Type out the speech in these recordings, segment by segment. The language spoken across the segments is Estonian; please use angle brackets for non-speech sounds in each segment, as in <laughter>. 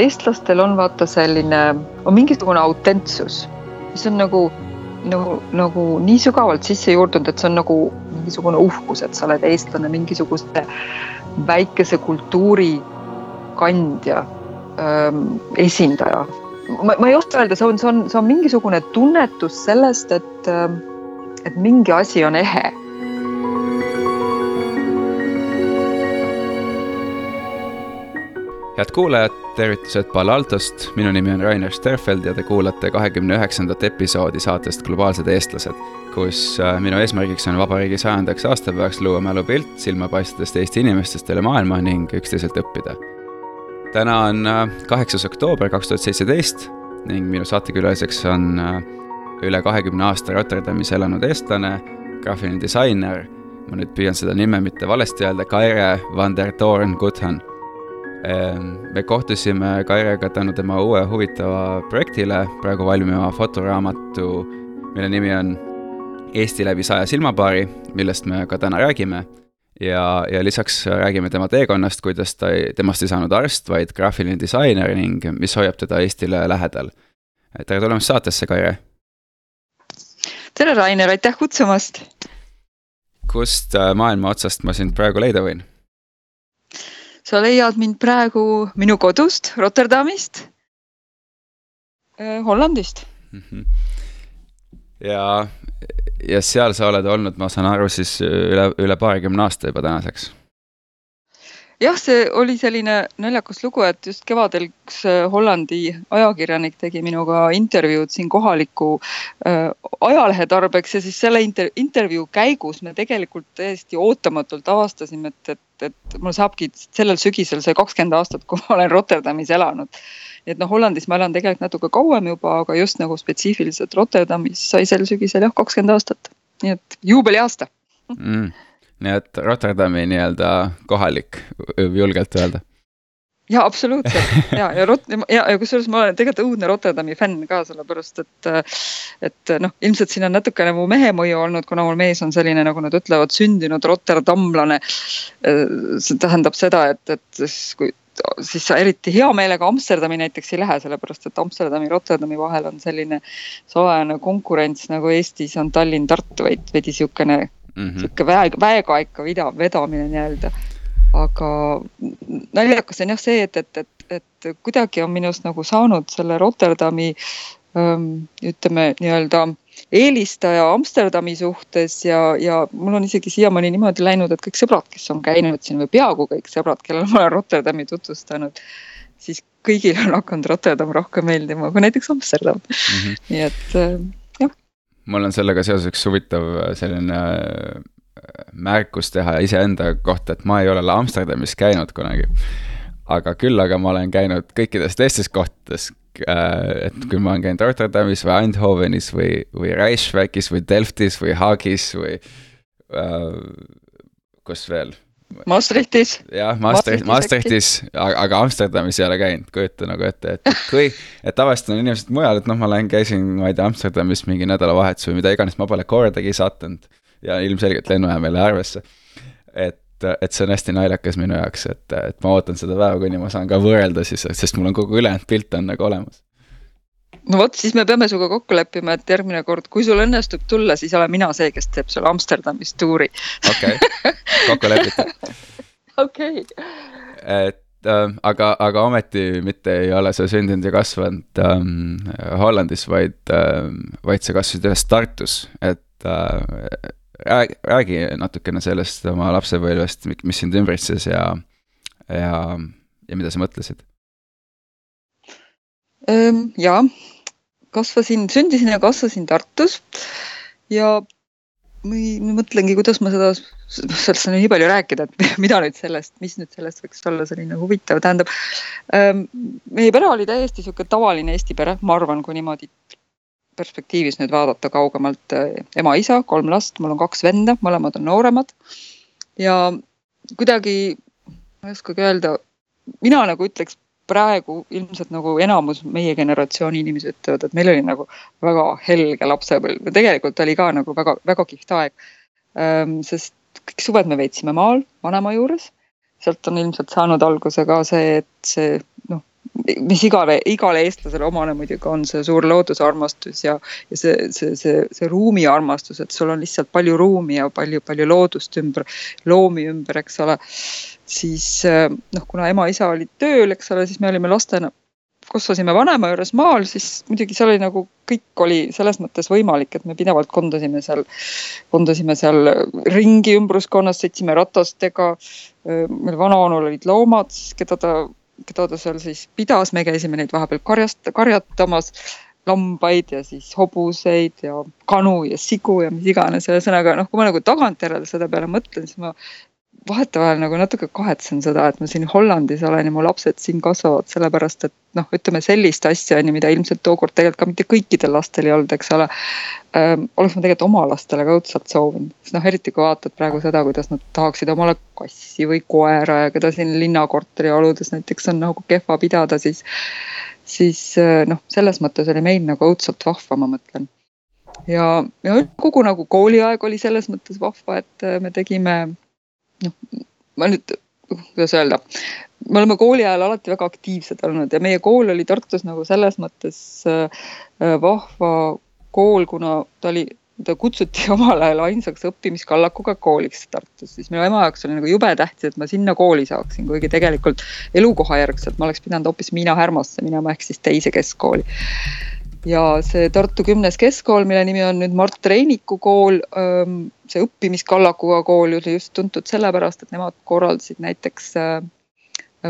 eestlastel on vaata selline, on mingisugune autentsus, mis on nagu, nagu, nagu nii sügavalt sisse juurdunud, et see on nagu mingisugune uhkus, et sa oled eestlane, mingisuguse väikese kultuuri kandja ähm,, esindaja. ma, ma ei oska öelda, see on, see on, see on mingisugune tunnetus sellest, et, et mingi asi on ehe head kuulajad, tervitused Palo Altost, minu nimi on Rainer Sterfeld ja te kuulate kahekümne üheksandat episoodi saatest Globaalsed eestlased, kus äh, minu eesmärgiks on vabariigi sajandaks aastapäevaks luua mälupilt silmapaistvatest Eesti inimestest üle maailma ning üksteiselt õppida. täna on äh, kaheksas oktoober kaks tuhat seitseteist ning minu saatekülaliseks on äh, üle kahekümne aasta Rotterdamis elanud eestlane, graafiline disainer, ma nüüd püüan seda nime mitte valesti öelda, Kaire van der Toorn Guthan Ehm, me kohtusime Kairega tänu tema uue huvitava projektile, praegu valmiva fotoraamatu, mille nimi on Eesti läbi saja silmapaari, millest me ka täna räägime. ja, ja lisaks räägime tema teekonnast, kuidas ta, temast ei saanud arst, vaid graafiline disainer ning mis hoiab teda Eestile lähedal. tere tulemast saatesse, Kaire! tere, Rainer, aitäh kutsumast! kust äh, maailma otsast ma sind praegu leida võin? Sa leiad mind praegu minu kodust, Rotterdamist, äh, Hollandist mm. -hmm. ja, ja seal sa oled olnud, ma saan aru, siis üle, üle paarikümne aasta juba tänaseks jah, see oli selline naljakas lugu, et just kevadel üks äh, Hollandi ajakirjanik tegi minuga intervjuud siin kohaliku äh, ajalehe tarbeks ja siis selle inter intervjuu käigus me tegelikult täiesti ootamatult avastasime, et, et, et mul saabki sellel sügisel see kakskümmend aastat, kui ma olen Rotterdamis elanud. nii et noh, Hollandis ma elan tegelikult natuke kauem juba, aga just nagu spetsiifiliselt Rotterdamis sai sel sügisel jah, kakskümmend aastat, nii et juubeliaasta. Mm nii et Rotterdami nii-öelda kohalik, julgelt öelda ja absoluutselt ja, ja Rot- ja, ja kusjuures ma olen tegelikult õudne Rotterdami fänn ka, sellepärast et. et noh, ilmselt siin on natukene mu mehe mõju olnud, kuna mul mees on selline, nagu nad ütlevad, sündinud rotterdamlane. see tähendab seda, et, et siis kui siis sa eriti hea meelega Amsterdami näiteks ei lähe, sellepärast et Amsterdami, Rotterdami vahel on selline salajane konkurents nagu Eestis on Tallinn-Tartu veidi, veidi sihukene mm -hmm. sihuke väe, väega ikka vida, vedamine nii-öelda. aga naljakas on jah see, et, et, et, et kuidagi on minust nagu saanud selle Rotterdami ähm, ütleme nii-öelda eelistaja Amsterdami suhtes ja, ja mul on isegi siiamaani niimoodi läinud, et kõik sõbrad, kes on käinud siin või peaaegu kõik sõbrad, kellele ma olen Rotterdami tutvustanud, siis kõigil on hakanud Rotterdam rohkem meeldima kui näiteks Amsterdam mm. -hmm. nii et äh, mul on sellega seoses üks huvitav äh, selline äh, märkus teha iseenda kohta, et ma ei ole Amsterdamis käinud kunagi. aga küll aga ma olen käinud kõikides teistes kohtades, äh, et kui ma olen käinud Rotterdamis või Eindhovenis või, või Reichswekis või Delftis või Haagis või kus veel Maastrichtis. jah, Maastricht, Maastrichtis, aga Amsterdamis ei ole käinud, kujuta nagu ette, et kui, et tavaliselt on inimesed mujal, et noh, ma lähen, käisin, ma ei tea, Amsterdamis mingi nädalavahetus või mida iganes, ma pole kordagi sattunud. ja ilmselgelt lennujaam ei lähe arvesse. et, et see on hästi naljakas minu jaoks, et, et ma ootan seda päeva, kuni ma saan ka võrrelda siis, sest mul on kogu ülejäänud pilt on nagu olemas no vot, siis me peame sinuga kokku leppima, et järgmine kord, kui sul õnnestub tulla, siis olen mina see, kes teeb sulle Amsterdamis tuuri. okei, kokku lepitud. <laughs> okei. et äh, aga, aga ometi mitte ei ole sa sündinud ja kasvanud ähm, Hollandis, vaid äh,, vaid sa kasvasid üles Tartus, et äh, räägi, räägi natukene sellest oma lapsepõlvest, mis sind ümbritses ja, ja, ja mida sa mõtlesid? ja kasvasin, sündisin ja kasvasin Tartus ja mõtlengi, kuidas ma seda, sellest on nii palju rääkida, et <laughs> mida nüüd sellest, mis nüüd sellest võiks olla selline huvitav, tähendab ähm,. meie pere oli täiesti sihuke tavaline Eesti pere, ma arvan, kui niimoodi perspektiivis nüüd vaadata kaugemalt äh, ema-isa, kolm last, mul on kaks venda, mõlemad on nooremad. ja kuidagi, ma ei oskagi öelda, mina nagu ütleks praegu ilmselt nagu enamus meie generatsiooni inimesi ütlevad, et meil oli nagu väga helge lapsepõlv tegelikult oli ka nagu väga, väga kihvt aeg. Sest kõik suved me veetsime maal, vanaema juures. sealt on ilmselt saanud alguse ka see, et see noh, mis igale, igale eestlasele omane muidugi on see suur loodusarmastus ja, ja see, see, see, see ruumiarmastus, et sul on lihtsalt palju ruumi ja palju, palju loodust ümber, loomi ümber, eks ole. Siis noh, kuna ema-isa olid tööl, eks ole, siis me olime lastena kasvasime vanema juures maal, siis muidugi seal oli nagu kõik oli selles mõttes võimalik, et me pidevalt kondasime seal, kondasime seal ringi ümbruskonnas, sõitsime ratastega. meil vanaonul olid loomad, keda ta, keda ta seal siis pidas, me käisime neid vahepeal karjast, karjatamas lambaid ja siis hobuseid ja kanu ja sigu ja mis iganes, ühesõnaga noh, kui ma nagu tagantjärele selle peale mõtlen, siis ma vahetevahel nagu natuke kahetsen seda, et ma siin Hollandis olen ja mu lapsed siin kasvavad, sellepärast et noh, ütleme sellist asja on ju, mida ilmselt tookord tegelikult ka mitte kõikidel lastel ei olnud, eks ole ähm,. oleks ma tegelikult oma lastele ka õudselt soovinud, sest noh, eriti kui vaatad praegu seda, kuidas nad tahaksid omale kassi või koera ja keda siin linnakorteri oludes näiteks on nagu kehva pidada, siis. siis noh, selles mõttes oli meil nagu õudselt vahva, ma mõtlen ja, ja kogu nagu kooliaeg oli selles mõttes vahva, et me tegime noh, ma nüüd, kuidas öelda, me oleme kooli ajal alati väga aktiivsed olnud ja meie kool oli Tartus nagu selles mõttes äh, vahva kool, kuna ta oli ta kutsuti <laughs> omal ajal ainsaks õppimiskallakuga kooliks Tartus, siis minu ema jaoks oli nagu jube tähtis, et ma sinna kooli saaksin, kuigi tegelikult elukohajärgselt ma oleks pidanud hoopis Miina Härmasse minema ehk siis teise keskkooli. Ja see Tartu kümnes keskkool, mille nimi on nüüd Mart Reiniku kool, see õppimiskallakuga kool oli just tuntud sellepärast, et nemad korraldasid näiteks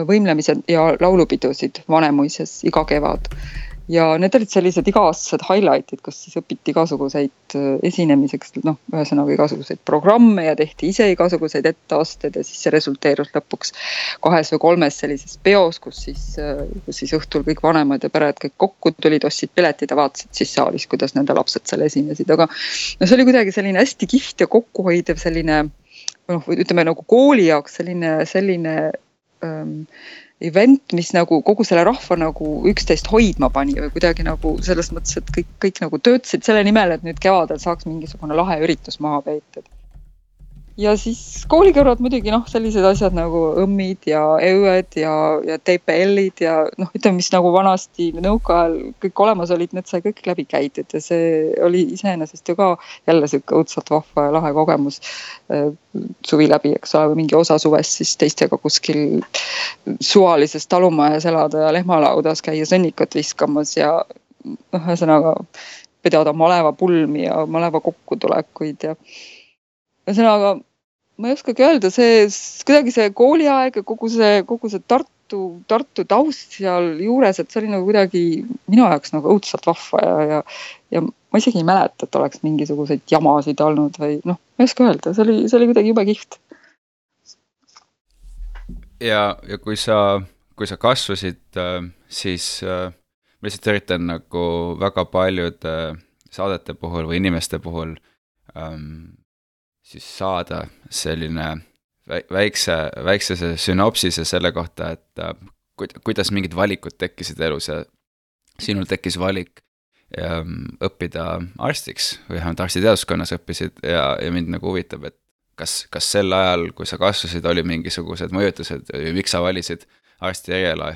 võimlemised ja laulupidusid Vanemuises iga kevad ja need olid sellised iga-aastased highlight'id, kus siis õpiti igasuguseid äh, esinemiseks, noh, ühesõnaga igasuguseid programme ja tehti ise igasuguseid etteasted ja siis see resulteerus lõpuks kahes või kolmes sellises peos, kus siis, äh, kus siis õhtul kõik vanemad ja pered kõik kokku tulid, ostsid piletid ja vaatasid siis saalis, kuidas nende lapsed seal esinesid, aga no see oli kuidagi selline hästi kihvt ja kokkuhoidev selline noh, ütleme nagu kooli jaoks selline, selline ähm, event, mis nagu kogu selle rahva nagu üksteist hoidma pani või kuidagi nagu selles mõttes, et kõik, kõik nagu töötasid selle nimel, et nüüd kevadel saaks mingisugune lahe üritus maha peetud ja siis koolikõrvad muidugi noh, sellised asjad nagu õmmid ja EÜE-d ja, ja TPL-id ja noh, ütleme, mis nagu vanasti nõukaajal kõik olemas olid, need sai kõik läbi käidud ja see oli iseenesest ju ka jälle sihuke õudselt vahva ja lahe kogemus äh, suvi läbi, eks ole, või mingi osa suvest siis teistega kuskil suvalises talumajas elada ja lehmalaudas käia sõnnikut viskamas ja noh, ühesõnaga pidada malevapulmi ja maleva kokkutulekuid ja ühesõnaga, ma ei oskagi öelda, see kuidagi see kooliaeg ja kogu see, kogu see Tartu, Tartu taust sealjuures, et see oli nagu kuidagi minu jaoks nagu õudselt vahva ja, ja, ja ma isegi ei mäleta, et oleks mingisuguseid jamasid olnud või noh, ma ei oska öelda, see oli, see oli kuidagi jube kihvt. ja, ja kui sa, kui sa kasvasid, äh, siis äh, ma lihtsalt üritan nagu väga paljude saadete puhul või inimeste puhul ähm, siis saada selline väikse, väikse sünopsise selle kohta, et äh, kuidas mingid valikud tekkisid elus ja sinul tekkis valik ähm, õppida arstiks või vähemalt arstiteaduskonnas õppisid ja, ja mind nagu huvitab, et kas, kas sel ajal, kui sa kasvasid, oli mingisugused mõjutused või miks sa valisid arsti eriala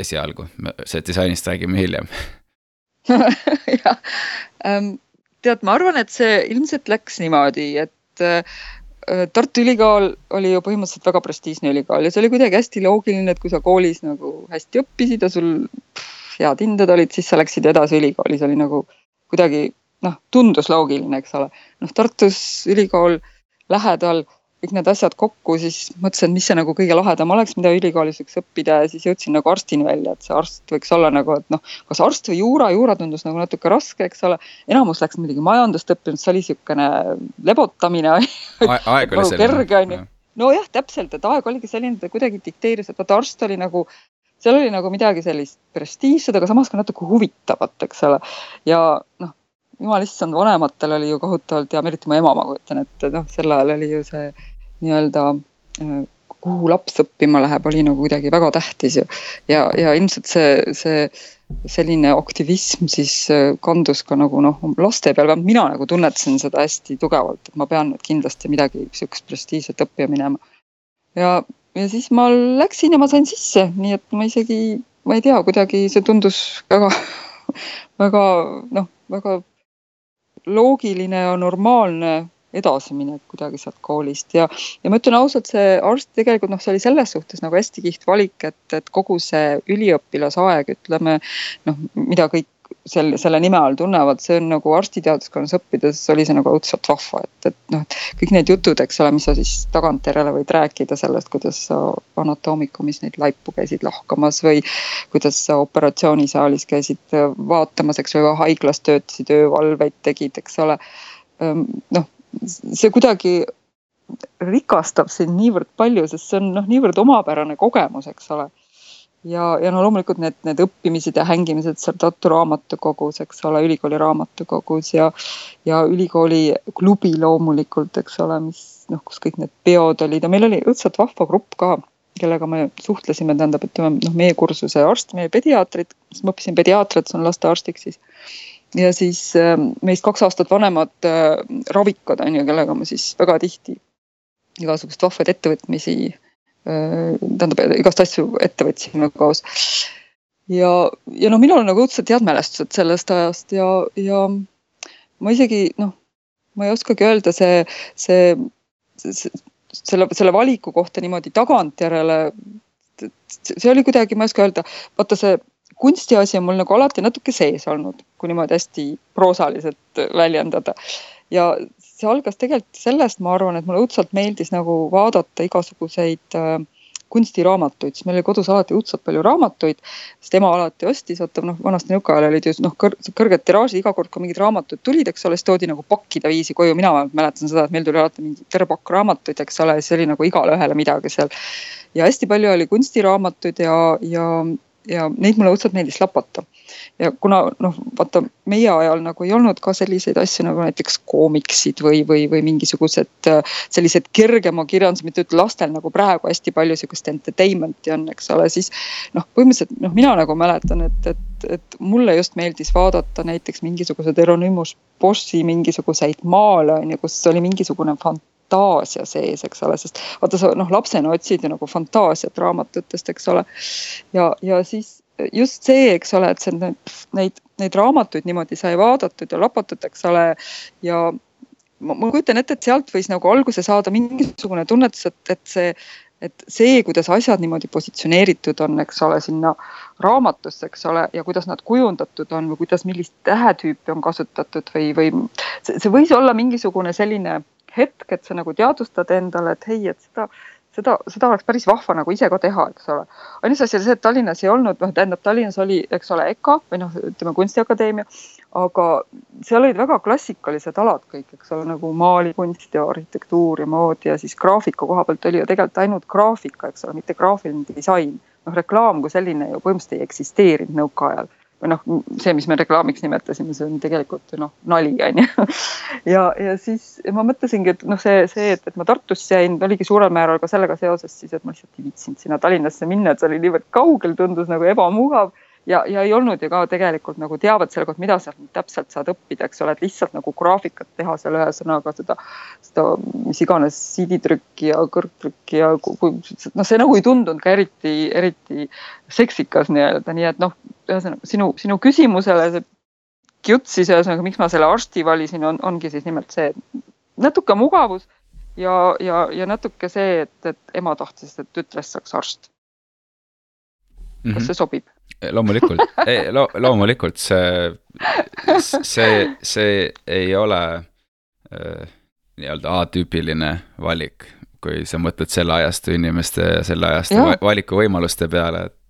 esialgu, see disainist räägime hiljem. <laughs> Jah. Ähm,, tead, ma arvan, et see ilmselt läks niimoodi, et äh, Tartu Ülikool oli ju põhimõtteliselt väga prestiižne ülikool ja see oli kuidagi hästi loogiline, et kui sa koolis nagu hästi õppisid ja sul head hinded olid, siis sa läksid edasi ülikooli, see oli nagu kuidagi noh, tundus loogiline, eks ole. noh, Tartus ülikool lähedal kõik need asjad kokku, siis mõtlesin, et mis see nagu kõige lahedam oleks, mida ülikoolis võiks õppida ja siis jõudsin nagu arstina välja, et see arst võiks olla nagu, et noh, kas arst või juura, juura tundus nagu natuke raske, eks ole. enamus läks muidugi majandust õppima, see oli niisugune lebotamine aeg oli nagu selline. kerge on ju. nojah, täpselt, et aeg oligi selline, ta kuidagi dikteeris, et vaata arst oli nagu seal oli nagu midagi sellist prestiižset, aga samas ka natuke huvitavat, eks ole. ja noh, jumal issand, vanematel oli ju kohutavalt hea, eriti mu ema, ma kujutan ette, noh, sel ajal oli ju see nii-öelda äh, kuhu laps õppima läheb, oli nagu kuidagi väga tähtis ju. ja, ja ilmselt see, see selline aktivism siis äh, kandus ka nagu noh, laste peal, vähemalt mina nagu tunnetasin seda hästi tugevalt, et ma pean nüüd kindlasti midagi sihukest prestiižset õppima minema. ja, ja siis ma läksin ja ma sain sisse, nii et ma isegi ma ei tea, kuidagi see tundus väga, <laughs> väga noh, väga loogiline ja normaalne edasiminek kuidagi sealt koolist. Ja, ja ma ütlen ausalt, see arst tegelikult noh, see oli selles suhtes nagu hästi kihvt valik, et, et kogu see üliõpilasaeg, ütleme noh, mida kõik selle, selle nime all tunnevad, see on nagu arstiteaduskonnas õppides oli see nagu õudselt vahva, et, et noh, kõik need jutud, eks ole, mis sa siis tagantjärele võid rääkida sellest, kuidas sa anatoomikumis neid laipu käisid lahkamas või kuidas sa operatsioonisaalis käisid vaatamas, eks ole, haiglas töötasid, öövalveid tegid, eks ole. Ehm, noh, see kuidagi rikastab sind niivõrd palju, sest see on noh, niivõrd omapärane kogemus, eks ole. Ja, ja no loomulikult need, need õppimised ja hängimised seal Tartu raamatukogus, eks ole, ülikooli raamatukogus ja, ja ülikooli klubi loomulikult, eks ole, mis noh, kus kõik need peod olid. Ja meil oli õudselt vahva grupp ka kellega me suhtlesime, tähendab, ütleme noh, meie kursuse arst, meie pediaatrid, siis ma õppisin pediaatriat, saan lastearstiks siis. Ja siis ähm, meist kaks aastat vanemad äh, ravikad on ju, kellega ma siis väga tihti igasugust vahvaid ettevõtmisi, äh, tähendab igast asju ette võtsime koos. ja, ja noh, minul on nagu õudselt head mälestused sellest ajast ja, ja ma isegi noh, ma ei oskagi öelda, see, see, see, selle, selle valiku kohta niimoodi tagantjärele. see oli kuidagi, ma ei oska öelda, vaata see kunstiasi on mul nagu alati natuke sees olnud, kui niimoodi hästi proosaliselt väljendada. ja see algas tegelikult sellest, ma arvan, et mulle õudselt meeldis nagu vaadata igasuguseid äh, kunstiraamatuid, siis meil oli kodus alati õudselt palju raamatuid, sest ema alati ostis, vaata noh, vanasti nõukaajal olid ju noh kõr, kõrged tiraažid, iga kord, kui mingid raamatud tulid, eks ole, siis toodi nagu pakkide viisi koju, mina mäletan seda, et meil tuli alati mingi terve pakk raamatuid, eks ole, siis oli nagu igale ühele midagi seal. ja hästi palju oli kunstiraamatuid ja, ja ja neid mulle õudselt meeldis lapata. ja kuna noh, vaata meie ajal nagu ei olnud ka selliseid asju nagu näiteks koomiksid või, või, või mingisugused äh, sellised kergema kirjanduse, mitte ütle lastel nagu praegu hästi palju sihukest entertainment'i on, eks ole, siis noh, põhimõtteliselt noh, mina nagu mäletan, et, et, et mulle just meeldis vaadata näiteks mingisugused Euronymous Boschi mingisuguseid maale on ju, kus oli mingisugune fant-, fantaasia sees, eks ole, sest vaata sa noh, lapsena otsid ju nagu fantaasiat raamatutest, eks ole. ja, ja siis just see, eks ole, et see neid, neid, neid raamatuid niimoodi sai vaadatud ja lapatud, eks ole. ja ma, ma kujutan ette, et sealt võis nagu alguse saada mingisugune tunnetus, et, et see et see, kuidas asjad niimoodi positsioneeritud on, eks ole, sinna raamatusse, eks ole, ja kuidas nad kujundatud on või kuidas, millist tähetüüpi on kasutatud või, või see, see võis olla mingisugune selline hetk, et sa nagu teadvustad endale, et hei, et seda, seda, seda oleks päris vahva nagu ise ka teha, eks ole. ainus asi oli see, et Tallinnas ei olnud, noh, tähendab Tallinnas oli, eks ole, EKA või noh, ütleme kunstiakadeemia, aga seal olid väga klassikalised alad kõik, eks ole, nagu maalikunst ja arhitektuur ja mood ja siis graafiku koha pealt oli ju tegelikult ainult graafika, eks ole, mitte graafiline disain. noh, reklaam kui selline ju põhimõtteliselt ei eksisteerinud nõukaajal või noh, see, mis me reklaamiks nimetasime, see on tegelikult noh, nali on ju. <laughs> ja, ja siis ma mõtlesingi, et noh, see, see, et, et ma Tartusse jäin, oligi suurel määral ka sellega seoses siis, et ma lihtsalt ei viitsinud sinna Tallinnasse minna, et see oli niivõrd kaugel, tundus nagu ebamugav ja, ja ei olnud ju ka tegelikult nagu teavet selle kohta, mida sealt täpselt saad õppida, eks ole, et lihtsalt nagu graafikat teha seal ühesõnaga seda, seda mis iganes CD-trükki ja kõrgtrükki ja kui noh, see nagu ei tundunud ka eriti, eriti seksikas nii-öelda, nii et noh, ühesõnaga sinu, sinu küsimusele see jutt siis ühesõnaga, miks ma selle arsti valisin, on, ongi siis nimelt see natuke mugavus ja, ja, ja natuke see, et, et ema tahtis, et tütrest saaks arst. kas mm -hmm. see sobib? Loomulikult, ei lo, loomulikult see, see, see ei ole äh, nii-öelda atüüpiline valik, kui sa mõtled selle ajastu inimeste ja selle ajastu ja. valikuvõimaluste peale, et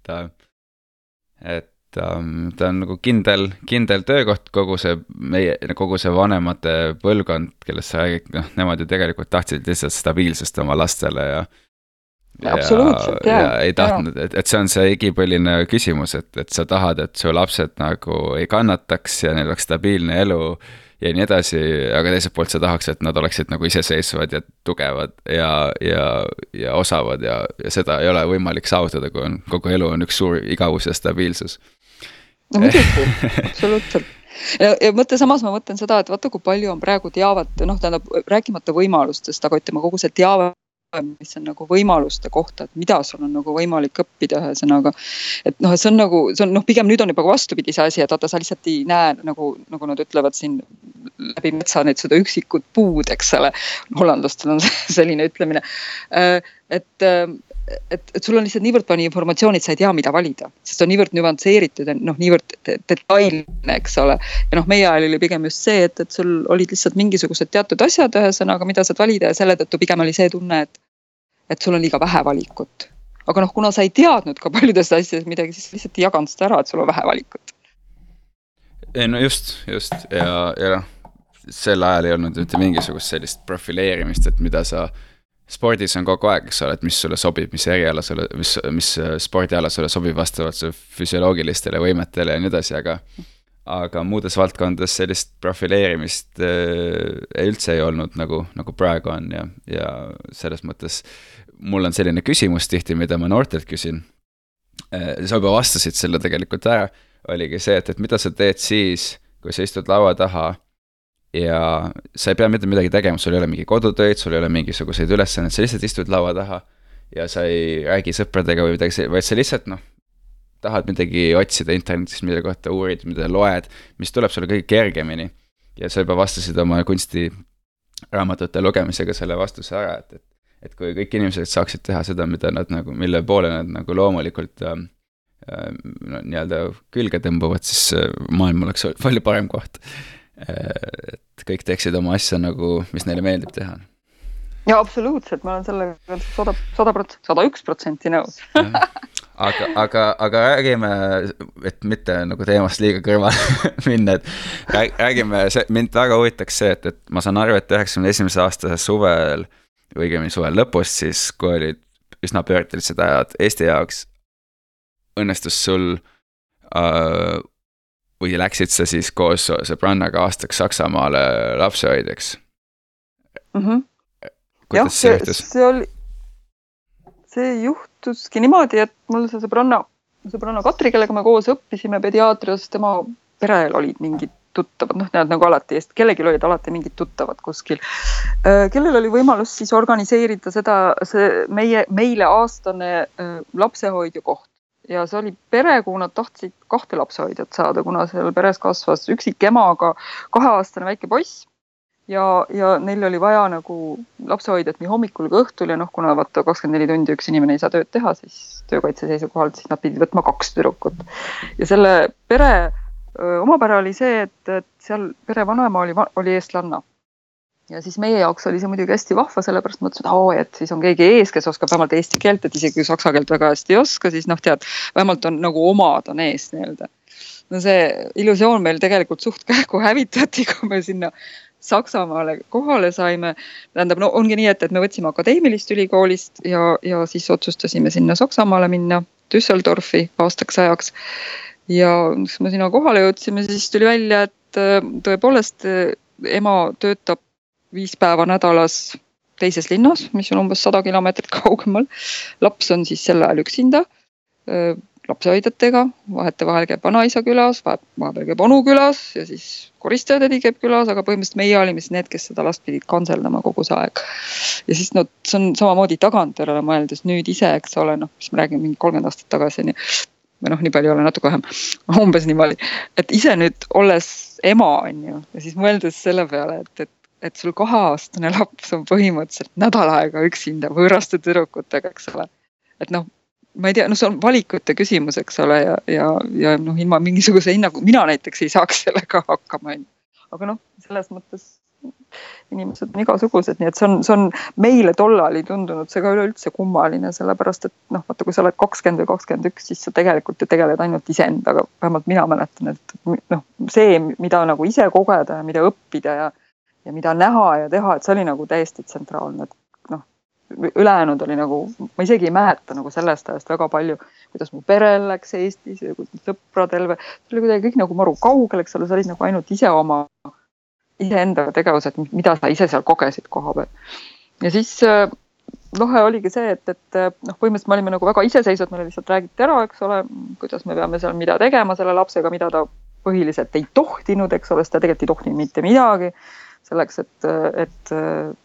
et ähm, ta on nagu kindel, kindel töökoht, kogu see meie, kogu see vanemate põlvkond, kellest sa räägid, noh, nemad ju tegelikult tahtsid lihtsalt stabiilsust oma lastele ja absoluutselt, jaa. ja ei tahtnud, et, et see on see igipõline küsimus, et, et sa tahad, et su lapsed nagu ei kannataks ja neil oleks stabiilne elu ja nii edasi, aga teiselt poolt sa tahaks, et nad oleksid nagu iseseisvad ja tugevad ja, ja, ja osavad ja, ja seda ei ole võimalik saavutada, kui on, kogu elu on üks suur igavus ja stabiilsus. no muidugi, absoluutselt ja, ja mõtle samas ma mõtlen seda, et vaata, kui palju on praegu teavet, noh, tähendab rääkimata võimalustest, aga ütleme kogu see teave mis on nagu võimaluste kohta, et mida sul on nagu võimalik õppida, ühesõnaga. et noh, et see on nagu, see on noh, pigem nüüd on juba vastupidi see asi, et vaata, sa lihtsalt ei näe nagu, nagu nad ütlevad siin läbi metsa nüüd seda üksikut puud, eks ole. hollandlastel on <laughs> selline ütlemine. Äh, et et, et sul on lihtsalt niivõrd palju informatsiooni, et sa ei tea, mida valida, sest on niivõrd nüansseeritud ja noh, niivõrd detailne, eks ole. ja noh, meie ajal oli pigem just see, et, et sul olid lihtsalt mingisugused teatud asjad, ühesõnaga, mida saad valida ja selle tõttu pigem oli see tunne, et, et sul on liiga vähe valikut. aga noh, kuna sa ei teadnud ka paljudest asjadest midagi, siis lihtsalt ei jaganud seda ära, et sul on vähe valikut. ei no just, just ja, ja noh, sel ajal ei olnud mitte mingisugust sellist profileerimist, et mida sa spordis on kogu aeg, eks ole, et mis sulle sobib, mis eriala sulle, mis, mis spordiala sulle sobib vastavalt su füsioloogilistele võimetele ja nii edasi, aga aga muudes valdkondades sellist profileerimist äh, üldse ei olnud nagu, nagu praegu on ja, ja selles mõttes mul on selline küsimus tihti, mida ma noortelt küsin äh,. sa juba vastasid selle tegelikult ära, oligi see, et, et mida sa teed siis, kui sa istud laua taha ja sa ei pea mitte midagi tegema, sul ei ole mingi kodutöid, sul ei ole mingisuguseid ülesandeid, sa lihtsalt istud laua taha ja sa ei räägi sõpradega või midagi, vaid sa lihtsalt noh, tahad midagi otsida internetis, mille kohta uurid, mida loed, mis tuleb sulle kõige kergemini. ja sa juba vastasid oma kunstiraamatute lugemisega selle vastuse ära, et, et, et kui kõik inimesed saaksid teha seda, mida nad nagu, mille poole nad nagu loomulikult äh, no, nii-öelda külge tõmbuvad, siis äh, maailm oleks <laughs> palju parem koht et kõik teeksid oma asja nagu, mis neile meeldib teha. ja absoluutselt, ma olen sellega sada, sada protsenti, sada üks protsenti nõus aga, aga, aga räägime, et mitte nagu teemast liiga kõrvale <laughs> minna, et räägime, see, mind väga huvitaks see, et, et ma saan aru, et üheksakümne esimese aasta suvel, õigemini suve lõpus siis, kui olid üsna pöördelised ajad Eesti jaoks, õnnestus sul äh, või läksid sa siis koos sõbrannaga aastaks Saksamaale lapsehoidjaks mm? -hmm. kuidas see juhtus? see oli, see juhtuski niimoodi, et mul see sõbranna, sõbranna Katri, kellega me koos õppisime pediaatrias, tema perel olid mingid tuttavad, noh, need nagu alati, kellelgi olid alati mingid tuttavad kuskil, äh, kellel oli võimalus siis organiseerida seda, see meie, meile aastane äh, lapsehoidja koht ja see oli pere, kuhu nad tahtsid kahte lapsehoidjat saada, kuna seal peres kasvas üksikemaga kaheaastane väike poiss. ja, ja neil oli vaja nagu lapsehoidjat nii hommikul kui õhtul ja noh, kuna vaata kakskümmend neli tundi üks inimene ei saa tööd teha, siis töökaitse seisukohalt, siis nad pidid võtma kaks tüdrukut. ja selle pere omapära oli see, et, et seal pere vanaema oli, oli eestlanna ja siis meie jaoks oli see muidugi hästi vahva, sellepärast mõtlesin, et oo, et siis on keegi ees, kes oskab vähemalt eesti keelt, et isegi kui saksa keelt väga hästi ei oska, siis noh, tead, vähemalt on nagu omad on ees nii-öelda. no see illusioon meil tegelikult suht kähku hävitati, kui me sinna Saksamaale kohale saime. tähendab, no ongi nii, et, et me võtsime akadeemilist ülikoolist ja, ja siis otsustasime sinna Saksamaale minna, Düsseldorfi aastaks ajaks. ja siis me sinna kohale jõudsime, siis tuli välja, et tõepoolest ema töötab viis päeva nädalas teises linnas, mis on umbes sada kilomeetrit <laughs> kaugemal. laps on siis sel ajal üksinda lapsehoidjatega, vahetevahel käib vanaisa külas, vahepeal käib onu külas ja siis koristajatädi käib külas, aga põhimõtteliselt meie olime siis need, kes seda last pidid kantseldama kogu see aeg. ja siis no see on samamoodi tagantjärele mõeldes nüüd ise, eks ole, noh, mis me räägime mingi kolmkümmend aastat tagasi onju. või noh, nii palju ei ole, natuke vähem, <laughs> umbes niimoodi, et ise nüüd olles ema on ju ja siis mõeldes selle peale, et, et et sul kaheaastane laps on põhimõtteliselt nädal aega üksinda võõraste tüdrukutega, eks ole. et noh, ma ei tea, noh, see on valikute küsimus, eks ole, ja, ja, ja noh, ilma mingisuguse hinnaga, mina näiteks ei saaks sellega hakkama, on ju. aga noh, selles mõttes inimesed on igasugused, nii et see on, see on meile tollal ei tundunud see ka üleüldse kummaline, sellepärast et noh, vaata, kui sa oled kakskümmend või kakskümmend üks, siis sa tegelikult ju tegeled ainult iseendaga, vähemalt mina mäletan, et noh, see, mida nagu ise kogeda ja mida õppida ja ja mida näha ja teha, et see oli nagu täiesti tsentraalne, et noh, ülejäänud oli nagu, ma isegi ei mäleta nagu sellest ajast väga palju, kuidas mu perel läks Eestis ja sõpradel või, see oli kuidagi kõik nagu maru kaugel, eks ole, sa olid nagu ainult ise oma, iseenda tegevused, mida sa ise seal kogesid koha peal. ja siis lahe oligi see, et, et noh, põhimõtteliselt me olime nagu väga iseseisvad, meile lihtsalt räägiti ära, eks ole, kuidas me peame seal mida tegema selle lapsega, mida ta põhiliselt ei tohtinud, eks ole, sest ta tegelikult ei tohtinud mitte midagi selleks, et, et,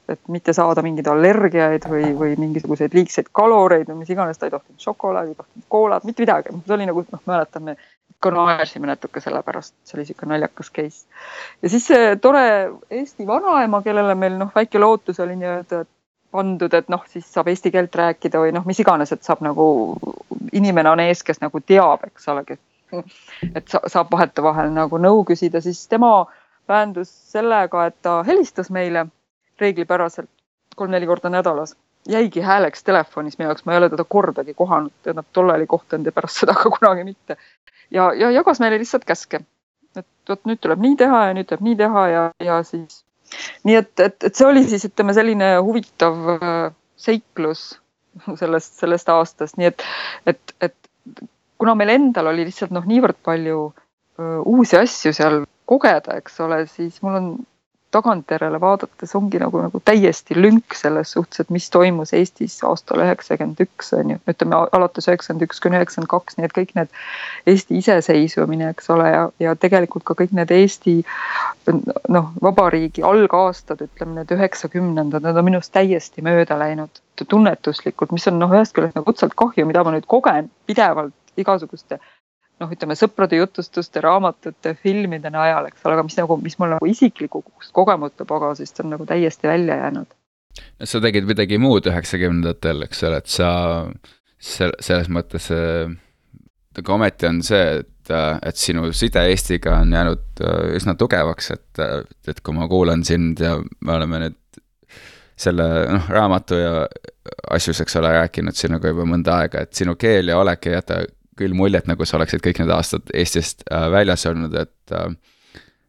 et mitte saada mingeid allergiaid või, või mingisuguseid liigseid kaloreid või mis iganes, ta ei tohtinud šokolaadi, ei tohtinud koolat, mitte midagi, see oli nagu noh, mäletame, ikka naersime natuke selle pärast, see oli niisugune naljakas case. ja siis see tore Eesti vanaema, kellele meil noh, väike lootus oli nii-öelda pandud, et noh, siis saab eesti keelt rääkida või noh, mis iganes, et saab nagu, inimene on ees, kes nagu teab, eks ole, et saab vahetevahel nagu nõu küsida, siis tema väändus sellega, et ta helistas meile reeglipäraselt kolm-neli korda nädalas. jäigi hääleks telefonis minu jaoks, ma ei ole teda kordagi kohanud, tähendab tollal ei kohtunud ja pärast seda ka <laughs> kunagi mitte. ja, ja jagas meile lihtsalt käske. et vot nüüd tuleb nii teha ja nüüd tuleb nii teha ja, ja siis nii et, et, et see oli siis ütleme selline huvitav äh, seiklus <laughs> sellest, sellest aastast, nii et, et, et kuna meil endal oli lihtsalt noh, niivõrd palju uh, uusi asju seal kogeda, eks ole, siis mul on tagantjärele vaadates ongi nagu, nagu täiesti lünk selles suhtes, et mis toimus Eestis aastal üheksakümmend üks on ju, ütleme alates üheksakümmend üks kuni üheksakümmend kaks, nii et kõik need Eesti iseseisvumine, eks ole, ja, ja tegelikult ka kõik need Eesti noh, vabariigi algaastad, ütleme need üheksakümnendad, need on minust täiesti mööda läinud tunnetuslikult, mis on noh, ühest küljest nagu õudselt kahju, mida ma nüüd kogen pidevalt igasuguste noh, ütleme sõprade jutustuste, raamatute, filmide najal, eks ole, aga mis nagu, mis mul nagu isiklikust kogemuse pagasist on nagu täiesti välja jäänud. sa tegid midagi muud üheksakümnendatel, eks ole, et sa sel-, selles mõttes aga ometi on see, et, et sinu side Eestiga on jäänud äh, üsna tugevaks, et, et kui ma kuulan sind ja me oleme nüüd selle noh, raamatu ja asjus, eks ole, rääkinud sinuga juba mõnda aega, et sinu keel ja olek ei jäta küll muljet, nagu sa oleksid kõik need aastad Eestist äh, väljas olnud, et äh,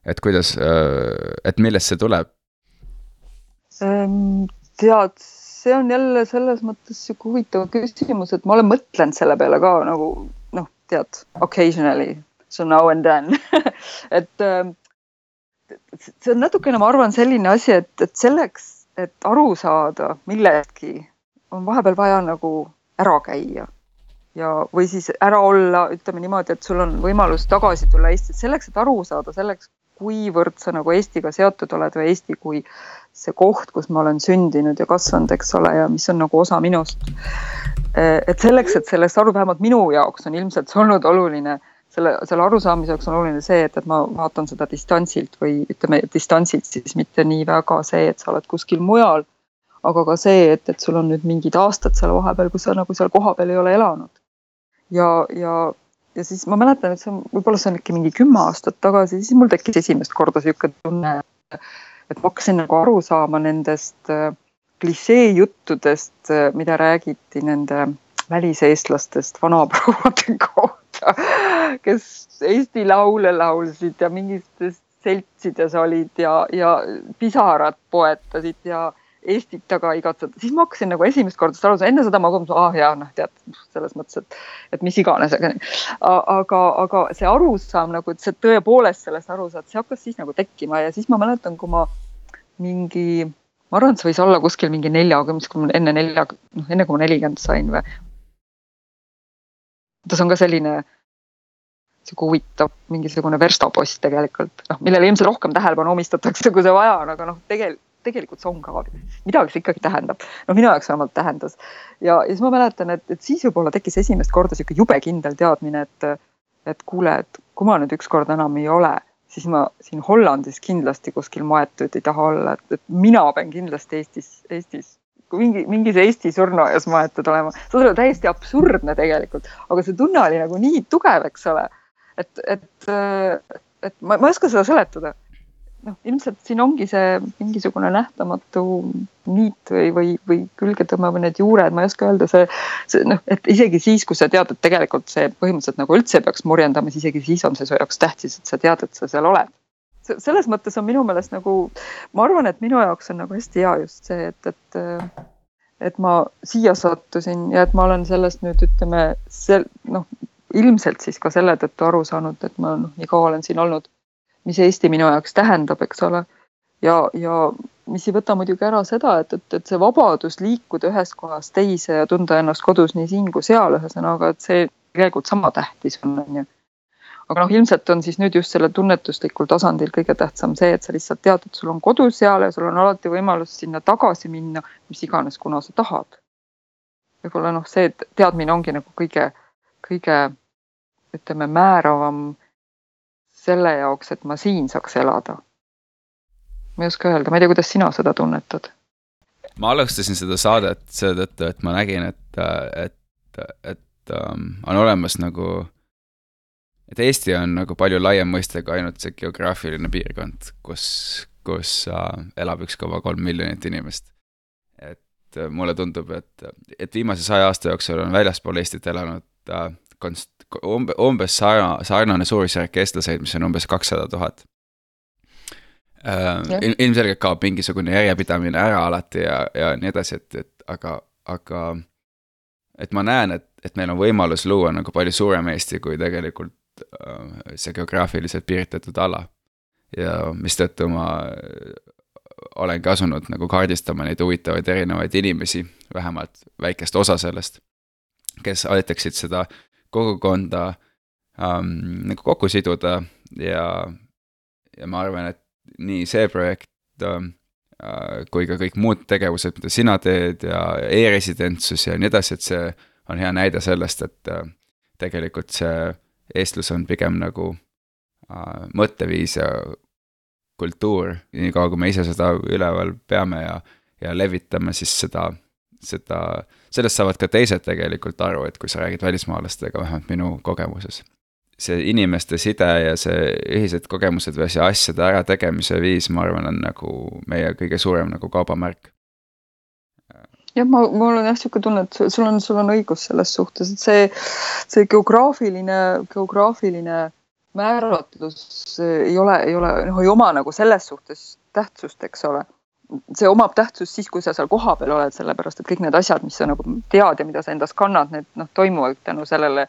et kuidas äh,, et millest see tuleb? Ehm, tead, see on jälle selles mõttes sihuke huvitav küsimus, et ma olen mõtlenud selle peale ka nagu noh, tead, occasionally, so now and then <laughs> et äh, see on natukene, ma arvan, selline asi, et, et selleks, et aru saada millestki, on vahepeal vaja nagu ära käia ja, või siis ära olla, ütleme niimoodi, et sul on võimalus tagasi tulla Eestisse selleks, et aru saada selleks, kuivõrd sa nagu Eestiga seotud oled või Eesti kui see koht, kus ma olen sündinud ja kasvanud, eks ole, ja mis on nagu osa minust. et selleks, et sellest aru, vähemalt minu jaoks on ilmselt see olnud oluline, selle, selle arusaamiseks on oluline see, et, et ma vaatan seda distantsilt või ütleme distantsilt siis mitte nii väga see, et sa oled kuskil mujal, aga ka see, et, et sul on nüüd mingid aastad seal vahepeal, kus sa nagu seal kohapeal ei ole elanud ja, ja, ja siis ma mäletan, et see on, võib-olla see on äkki mingi kümme aastat tagasi, siis mul tekkis esimest korda niisugune tunne, et ma hakkasin nagu aru saama nendest äh, klišeejuttudest, äh, mida räägiti nende väliseestlastest vanaprouade <laughs> kohta, kes Eesti laule laulsid ja mingites seltsides olid ja, ja pisarad poetasid ja Eestit taga igatseda, siis ma hakkasin nagu esimest korda aru saama, enne seda ma mõtlesin, ah jaa, noh tead, selles mõttes, et, et mis iganes, aga, aga, aga see arusaam nagu, et sa tõepoolest sellest aru saad, see hakkas siis nagu tekkima ja siis ma mäletan, kui ma mingi, ma arvan, et see võis olla kuskil mingi neljakümnes, kui ma enne nelja, noh enne kui ma nelikümmend sain või. ta on ka selline sihuke huvitav mingisugune verstapost tegelikult, noh, millele ilmselt rohkem tähelepanu omistatakse, kui see vaja on, aga noh, tegelikult tegelikult see on ka, midagi see ikkagi tähendab. no minu jaoks vähemalt tähendas. ja, ja siis ma mäletan, et, et siis võib-olla tekkis esimest korda sihuke jube kindel teadmine, et, et kuule, et kui ma nüüd ükskord enam ei ole, siis ma siin Hollandis kindlasti kuskil maetud ei taha olla, et, et mina pean kindlasti Eestis, Eestis mingi, mingis Eesti surnuaias maetud olema. see on täiesti absurdne tegelikult, aga see tunne oli nagu nii tugev, eks ole. et, et, et ma, ma ei oska seda seletada noh, ilmselt siin ongi see mingisugune nähtamatu niit või, või, või külge tõmbav need juured, ma ei oska öelda, see, see noh, et isegi siis, kui sa tead, et tegelikult see põhimõtteliselt nagu üldse peaks murjendama, siis isegi siis on see su jaoks tähtis, et sa tead, et sa seal oled. selles mõttes on minu meelest nagu, ma arvan, et minu jaoks on nagu hästi hea just see, et, et et ma siia sattusin ja et ma olen sellest nüüd ütleme, sel-, noh, ilmselt siis ka selle tõttu aru saanud, et ma noh, nii kaua olen siin olnud mis Eesti minu jaoks tähendab, eks ole. ja, ja mis ei võta muidugi ära seda, et, et, et see vabadus liikuda ühest kohast teise ja tunda ennast kodus nii siin kui seal, ühesõnaga, et see tegelikult sama tähtis on, on ju. aga noh, ilmselt on siis nüüd just sellel tunnetuslikul tasandil kõige tähtsam see, et sa lihtsalt tead, et sul on kodu seal ja sul on alati võimalus sinna tagasi minna, mis iganes, kuna sa tahad. võib-olla noh, see teadmine ongi nagu kõige, kõige ütleme, määravam selle jaoks, et ma siin saaks elada. ma ei oska öelda, ma ei tea, kuidas sina seda tunnetad? ma alustasin seda saadet seetõttu, et ma nägin, et, et, et um, on olemas nagu, et Eesti on nagu palju laiem mõiste kui ainult see geograafiline piirkond, kus, kus uh, elab üks koma kolm miljonit inimest. et mulle tundub, et, et viimase saja aasta jooksul on väljaspool Eestit elanud uh, konst-, umbe, umbes sarna-, sarnane suurusjärk eestlaseid, mis on umbes kakssada tuhat. Ilmselgelt kaob mingisugune järjepidamine ära alati ja, ja nii edasi, et, et aga, aga et ma näen, et, et meil on võimalus luua nagu palju suurem Eesti kui tegelikult see geograafiliselt piiritletud ala. ja mistõttu ma olengi asunud nagu kaardistama neid huvitavaid erinevaid inimesi, vähemalt väikest osa sellest, kes aitaksid seda kogukonda ähm, nagu kokku siduda ja, ja ma arvan, et nii see projekt äh, kui ka kõik muud tegevused, mida sina teed ja e-residentsus ja nii edasi, et see on hea näide sellest, et äh, tegelikult see eestlus on pigem nagu äh, mõtteviis ja kultuur, niikaua kui me ise seda üleval peame ja, ja levitame, siis seda, seda sellest saavad ka teised tegelikult aru, et kui sa räägid välismaalastega, vähemalt minu kogemuses. see inimeste side ja see ühised kogemused või see asjade ärategemise viis, ma arvan, on nagu meie kõige suurem nagu kaubamärk. jah, ma, mul on jah niisugune tunne, et sul on, sul on õigus selles suhtes, et see, see geograafiline, geograafiline määratlus ei ole, ei ole, noh, ei oma nagu selles suhtes tähtsust, eks ole see omab tähtsust siis, kui sa seal kohapeal oled, sellepärast et kõik need asjad, mis sa nagu tead ja mida sa endas kannad, need noh, toimuvad tänu sellele,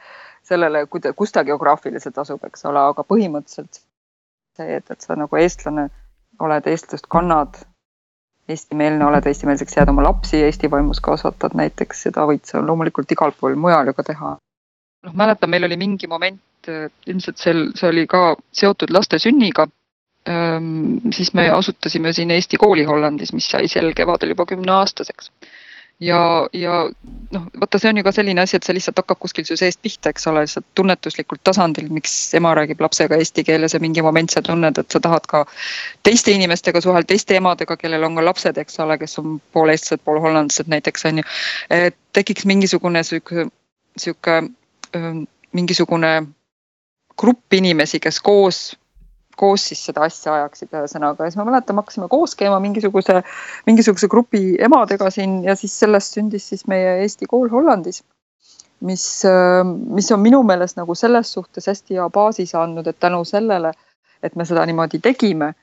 sellele, kus ta geograafiliselt asub, eks ole, aga põhimõtteliselt see, et, et sa nagu eestlane oled, eestlust kannad, eestimeelne oled, eestimeelseks jääd oma lapsi Eesti vaimus kasvatad näiteks, seda võid sa loomulikult igal pool mujal ju ka teha. noh, mäletan, meil oli mingi moment, ilmselt sel, see oli ka seotud laste sünniga siis me asutasime siin Eesti kooli Hollandis, mis sai sel kevadel juba kümneaastaseks. ja, ja noh, vaata, see on ju ka selline asi, et see lihtsalt hakkab kuskil su seest pihta, eks ole, lihtsalt tunnetuslikul tasandil, miks ema räägib lapsega eesti keeles ja mingi moment sa tunned, et sa tahad ka teiste inimestega suhelda, teiste emadega, kellel on ka lapsed, eks ole, kes on pool eestlased, pool hollandlased näiteks on ju. et tekiks mingisugune sihuke, sihuke mingisugune grupp inimesi, kes koos koos siis seda asja ajaksid, ühesõnaga, ja siis ma mäletan, me hakkasime koos käima mingisuguse, mingisuguse grupi emadega siin ja siis sellest sündis siis meie Eesti kool Hollandis. mis, mis on minu meelest nagu selles suhtes hästi hea baasi saanud, et tänu sellele, et me seda niimoodi tegime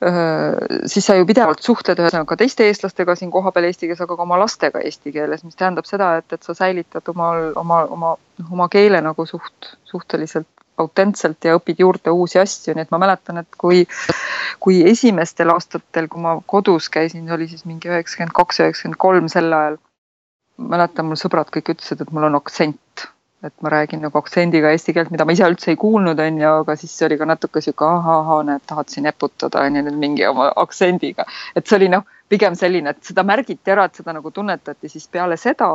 siis sa ju pidevalt suhtled ühesõnaga teiste eestlastega siin kohapeal eesti keeles, aga ka oma lastega eesti keeles, mis tähendab seda, et, et sa säilitad omal, oma, oma, oma keele nagu suht, suhteliselt autentselt ja õpid juurde uusi asju, nii et ma mäletan, et kui, kui esimestel aastatel, kui ma kodus käisin, oli siis mingi üheksakümmend kaks, üheksakümmend kolm sel ajal. mäletan, mul sõbrad kõik ütlesid, et mul on aktsent, et ma räägin nagu aktsendiga eesti keelt, mida ma ise üldse ei kuulnud, on ju, aga siis oli ka natuke sihuke ahah, näed, tahad siin eputada on ju nüüd mingi oma aktsendiga, et see oli noh, pigem selline, et seda märgiti ära, et seda nagu tunnetati, siis peale seda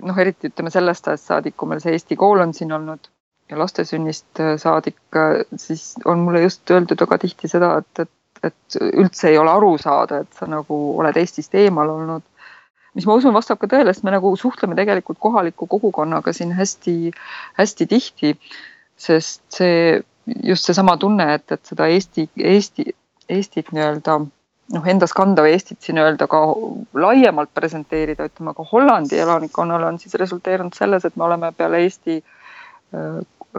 noh, eriti ütleme sellest ajast saadik, kui meil see Eesti kool on siin olnud ja laste sünnist äh, saadik, äh, siis on mulle just öeldud väga tihti seda, et, et, et üldse ei ole aru saada, et sa nagu oled Eestist eemal olnud. Mis ma usun, vastab ka tõele, sest me nagu suhtleme tegelikult kohaliku kogukonnaga siin hästi-hästi tihti. sest see, just seesama tunne, et, et seda Eesti, Eesti, Eestit nii-öelda noh, endas kanda või Eestit siin öelda ka laiemalt presenteerida, ütleme ka Hollandi elanikkonnale on siis resulteerunud selles, et me oleme peale Eesti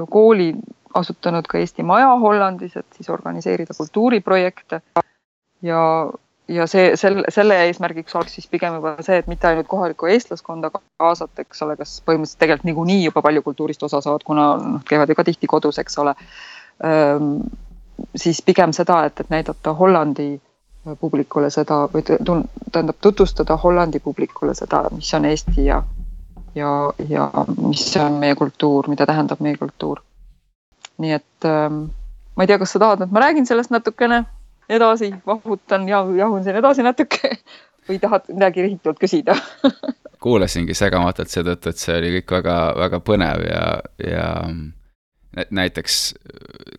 kooli asutanud ka Eesti Maja Hollandis, et siis organiseerida kultuuriprojekte. ja, ja see, selle, selle eesmärgiks oleks siis pigem juba see, et mitte ainult kohalikku eestlaskonda kaasata, eks ole, kes põhimõtteliselt tegelikult niikuinii juba palju kultuurist osa saavad, kuna noh, käivad ju ka tihti kodus, eks ole. siis pigem seda, et, et näidata Hollandi publikule seda või tähendab tutvustada Hollandi publikule seda, mis on Eesti ja ja, ja mis on meie kultuur, mida tähendab meie kultuur. nii et ma ei tea, kas sa tahad, et ma räägin sellest natukene edasi, vahvutan ja jahun siin edasi natuke <laughs> või tahad midagi rihitult küsida <laughs> kuulasingi segamatult seetõttu, et see oli kõik väga-väga põnev ja, ja näiteks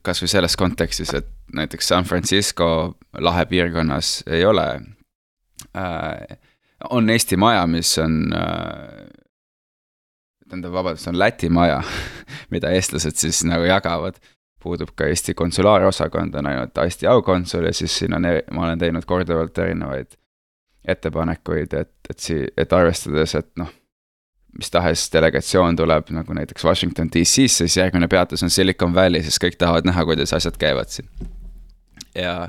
kasvõi selles kontekstis, et näiteks San Francisco lahe piirkonnas ei ole äh,, on Eesti Maja, mis on äh, tähendab, vabandust, on Läti maja <laughs> mida eestlased siis nagu jagavad. Puudub ka Eesti konsulaarosakond, on ainult Eesti aukonsul ja siis siin on, ma olen teinud korduvalt erinevaid ettepanekuid, et, et sii-, et arvestades, et noh, mis tahes delegatsioon tuleb nagu näiteks Washington DC-sse, siis järgmine peatus on Silicon Valley, sest kõik tahavad näha, kuidas asjad käivad siin. ja,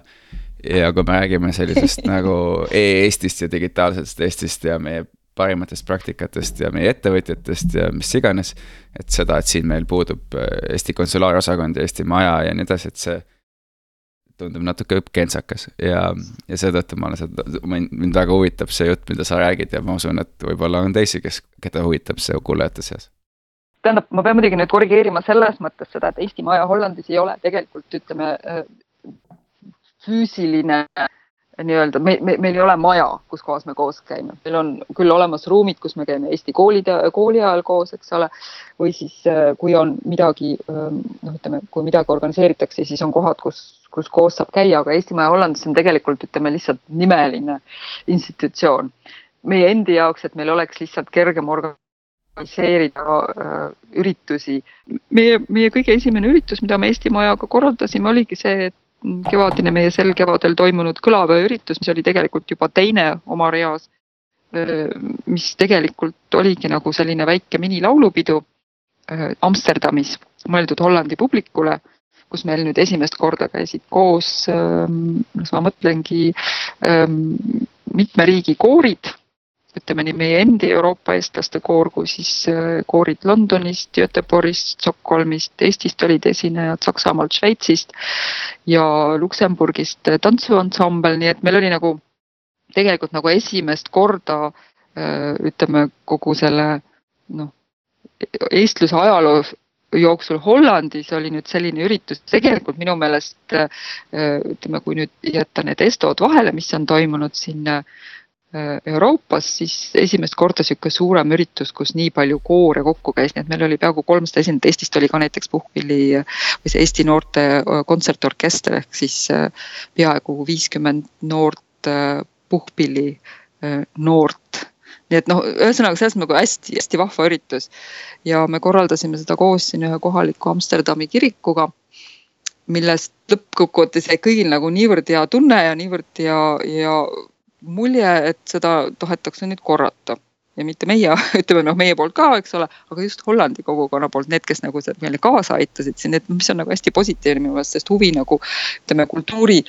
ja kui me räägime sellisest <laughs> nagu e-Eestist ja digitaalsest Eestist ja meie parimatest praktikatest ja meie ettevõtjatest ja mis iganes. et seda, et siin meil puudub äh, Eesti konsulaarosakond ja Eesti maja ja nii edasi, et see tundub natuke kentsakas ja, ja seetõttu ma olen seda, mind väga huvitab see jutt, mida sa räägid ja ma usun, et võib-olla on teisi, kes, keda huvitab see kuulajate seas. tähendab, ma pean muidugi nüüd korrigeerima selles mõttes seda, et Eesti Maja Hollandis ei ole tegelikult ütleme äh, füüsiline nii-öelda, me, me, meil ei ole maja, kus kohas me koos käime, meil on küll olemas ruumid, kus me käime Eesti koolide, kooli ajal koos, eks ole. või siis, äh, kui on midagi, ähm, noh, ütleme, kui midagi organiseeritakse, siis on kohad, kus, kus koos saab käia, aga Eesti Maja Hollandis on tegelikult ütleme lihtsalt nimeline institutsioon. meie endi jaoks, et meil oleks lihtsalt kergem organiseerida äh, üritusi. meie, meie kõige esimene üritus, mida me Eesti Majaga korraldasime, oligi see, et kevadine meie sel kevadel toimunud kõlaväeüritus, mis oli tegelikult juba teine oma reas, mis tegelikult oligi nagu selline väike minilaulupidu Amsterdamis, mõeldud Hollandi publikule, kus meil nüüd esimest korda käisid koos, las ma mõtlengi, mitme riigi koorid ütleme nii meie endi Euroopa eestlaste koor kui siis äh, koorid Londonist, Göteborgist, Stockholmist, Eestist olid esinejad, Saksamaalt, Šveitsist ja Luksemburgist tantsuansambel, nii et meil oli nagu tegelikult nagu esimest korda äh, ütleme kogu selle noh, eestluse ajaloo jooksul Hollandis oli nüüd selline üritus, tegelikult minu meelest äh, ütleme, kui nüüd jätta need Estod vahele, mis on toimunud siin Äh, Euroopas, siis esimest korda niisugune suurem üritus, kus nii palju koore kokku käis, nii et meil oli peaaegu kolmsada esindajat, Eestist oli ka näiteks puhkpilli või see Eesti noorte äh, kontsertorkester ehk siis äh, peaaegu viiskümmend noort puhkpilli noort. Nii et noh, ühesõnaga selles nagu hästi-hästi vahva üritus. Ja me korraldasime seda koos siin ühe kohaliku Amsterdami kirikuga millest lõppkokkuvõttes jäi kõigil nagu niivõrd hea tunne ja niivõrd hea ja mulje, et seda tahetakse nüüd korrata. Ja mitte meie, <laughs> ütleme noh, meie poolt ka, eks ole, aga just Hollandi kogukonna poolt, need, kes nagu meile kaasa aitasid siin, et mis on nagu hästi positiivne minu meelest, sest huvi nagu ütleme kultuuri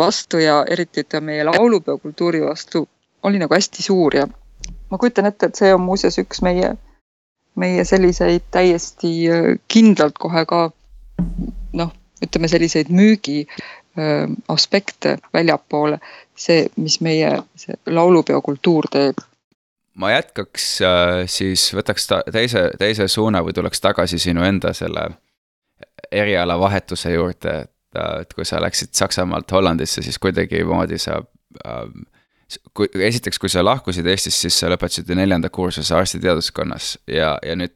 vastu ja eriti ütleme meie laulupeo kultuuri vastu oli nagu hästi suur ja ma kujutan ette, et see on muuseas üks meie, meie selliseid täiesti kindlalt kohe ka noh, ütleme selliseid müügi aspekte väljapoole, see, mis meie see laulupeo kultuur teeb. ma jätkaks äh, siis, võtaks ta teise, teise suuna või tuleks tagasi sinu enda selle erialavahetuse juurde, et, äh, et kui sa läksid Saksamaalt Hollandisse, siis kuidagimoodi sa äh, kui, esiteks, kui sa lahkusid Eestist, siis sa lõpetasid ju neljanda kursuse arstiteaduskonnas ja, ja nüüd,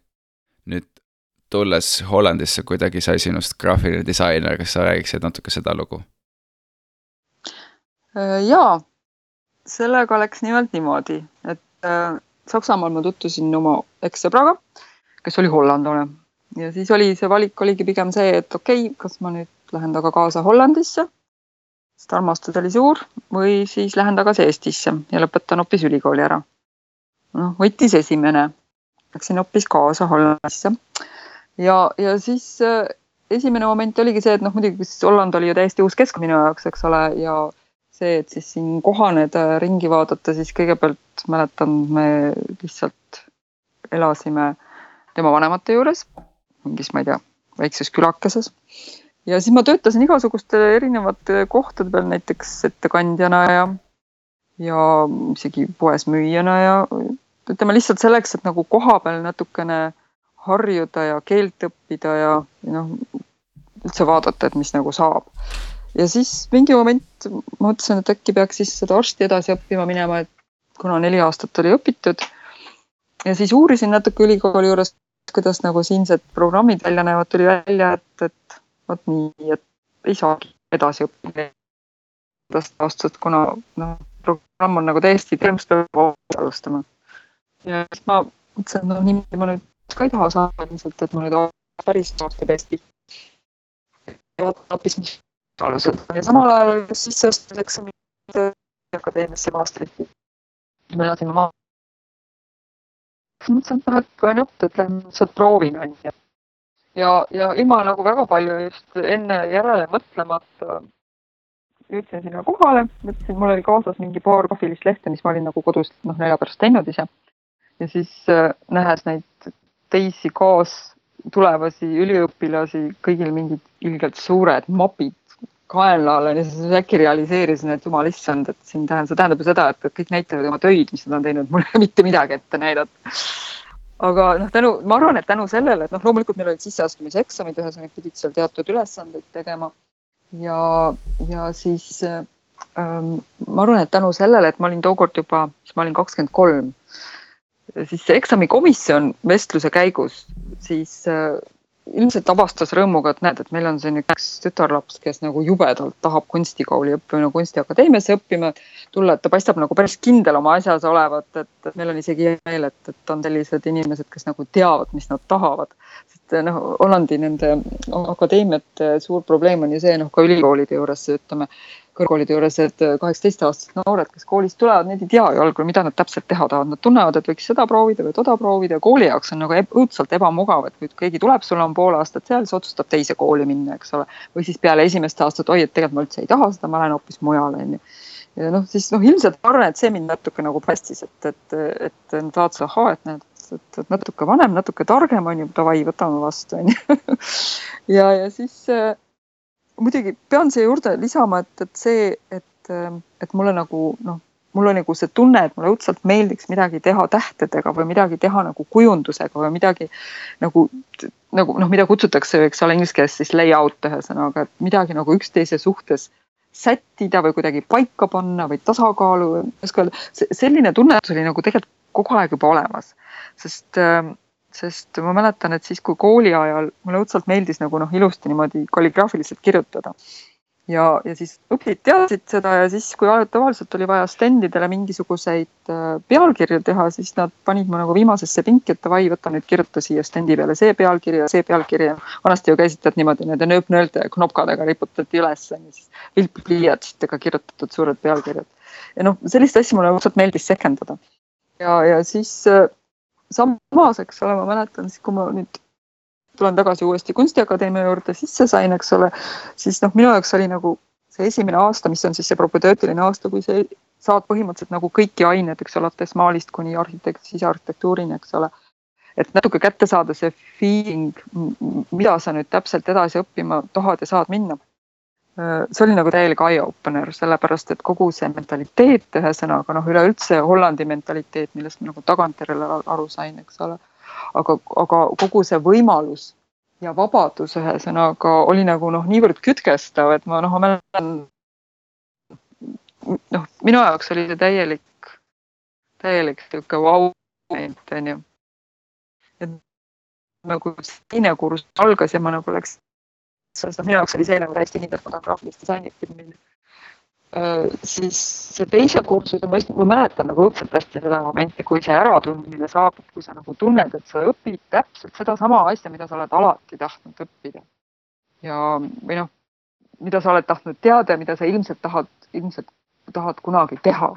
nüüd tulles Hollandisse kuidagi sai sinust graafiline disainer, kas sa räägiksid natuke seda lugu? Äh, jaa, sellega läks nimelt niimoodi, et äh, Saksamaal ma tutvusin oma ekssõbraga, kes oli hollandlane ja siis oli see valik oligi pigem see, et okei okay,, kas ma nüüd lähen temaga kaasa Hollandisse, sest armastus oli suur, või siis lähen tagasi Eestisse ja lõpetan hoopis ülikooli ära. noh, võttis esimene, läksin hoopis kaasa Hollandisse ja, ja siis äh, esimene moment oligi see, et noh, muidugi Holland oli ju täiesti uus keskkond minu jaoks, eks ole, ja see, et siis siin kohaneda ringi vaadata, siis kõigepealt mäletan, me lihtsalt elasime tema vanemate juures, mingis, ma ei tea, väikses külakeses. ja siis ma töötasin igasuguste erinevate kohtade peal, näiteks ettekandjana ja, ja isegi poes müüjana ja ütleme lihtsalt selleks, et nagu kohapeal natukene harjuda ja keelt õppida ja noh, üldse vaadata, et mis nagu saab. ja siis mingi moment mõtlesin, et äkki peaks siis seda arsti edasi õppima minema, et kuna neli aastat oli õpitud. ja siis uurisin natuke ülikooli juures, kuidas nagu siinsed programmid välja näevad, tuli välja, et, et vot nii, et ei saagi edasi õppida aastast, kuna noh, programm on nagu täiesti alustama. ja siis ma mõtlesin, et noh, niimoodi ma nüüd ka ei taha saada ilmselt, et ma nüüd päris aasta täiesti. hoopis mis alused ja samal ajal sisseastumiseksamid akadeemiasse maastrichti. ma elasin maa. mõtlesin, et noh, et loen õpet, et lähen lihtsalt proovin onju. ja, ja ilma nagu väga palju just enne järele mõtlemata jõudsin sinna kohale, mõtlesin, mul oli kaasas mingi paar kohvilist lehte, mis ma olin nagu kodus noh, nelja pärast teinud ise. ja siis äh, nähes neid teisi kaas tulevasi üliõpilasi, kõigil mingid ilgelt suured mapid kaenla all on ja siis äkki realiseerisin, et jumal issand, et siin tähendab, see tähendab ju seda, et kõik näitavad oma töid, mis nad on teinud, mul ei ole <laughs> mitte midagi ette näidata. aga noh, tänu, ma arvan, et tänu sellele, et noh, loomulikult meil olid sisseastumiseksamid, ühesõnaga pidid seal teatud ülesandeid tegema ja, ja siis ähm, ma arvan, et tänu sellele, et ma olin tookord juba, siis ma olin kakskümmend kolm siis see eksamikomisjon vestluse käigus siis äh, ilmselt avastas rõõmuga, et näed, et meil on siin üks tütarlaps, kes nagu jubedalt tahab kunstikooli õppima, kunstiakadeemiasse õppima tulla, et ta paistab nagu päris kindel oma asjas olevat, et meil on isegi hea meel, et, et on sellised inimesed, kes nagu teavad, mis nad tahavad. sest noh, Hollandi nende akadeemiate suur probleem on ju see, noh ka ülikoolide juures ütleme kõrgkoolide juures, et kaheksateistaastased noored, kes koolist tulevad, need ei tea ju algul, mida nad täpselt teha tahavad, nad tunnevad, et võiks seda proovida või toda proovida ja kooli jaoks on nagu õudselt ebamugav, et kui keegi tuleb, sul on pool aastat seal, siis otsustab teise kooli minna, eks ole. või siis peale esimest aastat, oi, et tegelikult ma üldse ei taha seda, ma lähen hoopis mujale, onju ja noh, siis noh, ilmselt ma arvan, et see mind natuke nagu päästis, et, et, et nad vaatasid, ahaa, et näed, et, et natuke vanem, natuke targem on ju, davai, võtame vastu, onju. <laughs> ja, ja siis äh, muidugi pean siia juurde lisama, et, et see, et, et mulle nagu noh, mul on nagu see tunne, et mulle õudselt meeldiks midagi teha tähtedega või midagi teha nagu kujundusega või midagi nagu, nagu noh, mida kutsutakse, eks ole, inglise keeles siis layout ühesõnaga, et midagi nagu üksteise suhtes sättida või kuidagi paika panna või tasakaalu selline tunnetus oli nagu tegelikult kogu aeg juba olemas, sest äh, sest ma mäletan, et siis, kui kooli ajal mulle õudselt meeldis nagu noh, ilusti niimoodi kalligraafiliselt kirjutada. ja, ja siis õpilased teadsid seda ja siis, kui tavaliselt oli vaja stendidele mingisuguseid äh, pealkirju teha, siis nad panid mu nagu viimasesse pinki, et davai, võta nüüd kirjuta siia stendi peale see pealkiri ja see pealkiri ja vanasti ju käisid tead niimoodi nende nööp-nöölte knopkadega riputati üles siis viltpliiatsidega kirjutatud suured pealkirjad. ja noh, sellist asja mulle õudselt meeldis sekendada. ja, ja siis äh, samas, eks ole, ma mäletan siis, kui ma nüüd tulen tagasi uuesti Kunstiakadeemia juurde sisse sain, eks ole, siis noh, minu jaoks oli nagu see esimene aasta, mis on siis see propedöötiline aasta, kui sa saad põhimõtteliselt nagu kõiki aineid, eks ole, alates maalist kuni arhitekt, sisearhitektuurini, eks ole. et natuke kätte saada see feeling, mida sa nüüd täpselt edasi õppima tahad ja saad minna see oli nagu täielik eye-opener, sellepärast et kogu see mentaliteet, ühesõnaga noh, üleüldse Hollandi mentaliteet, millest ma nagu tagantjärele aru sain, eks ole. aga, aga kogu see võimalus ja vabadus ühesõnaga oli nagu noh, niivõrd kütkestav, et ma noh, ma mäletan. noh, minu jaoks oli see täielik, täielik sihuke vau-moment onju. et nagu teine kursus algas ja ma nagu läksin sest minu jaoks oli see nagu täiesti kindel, et ma tahan graafilist disaini õppima minna. siis see teise kursuse, ma, ma mäletan nagu õudselt hästi seda momenti, kui see äratundmine saabub, kui sa nagu tunned, et sa õpid täpselt sedasama asja, mida sa oled alati tahtnud õppida. ja, või noh, mida sa oled tahtnud teada ja mida sa ilmselt tahad, ilmselt tahad kunagi teha.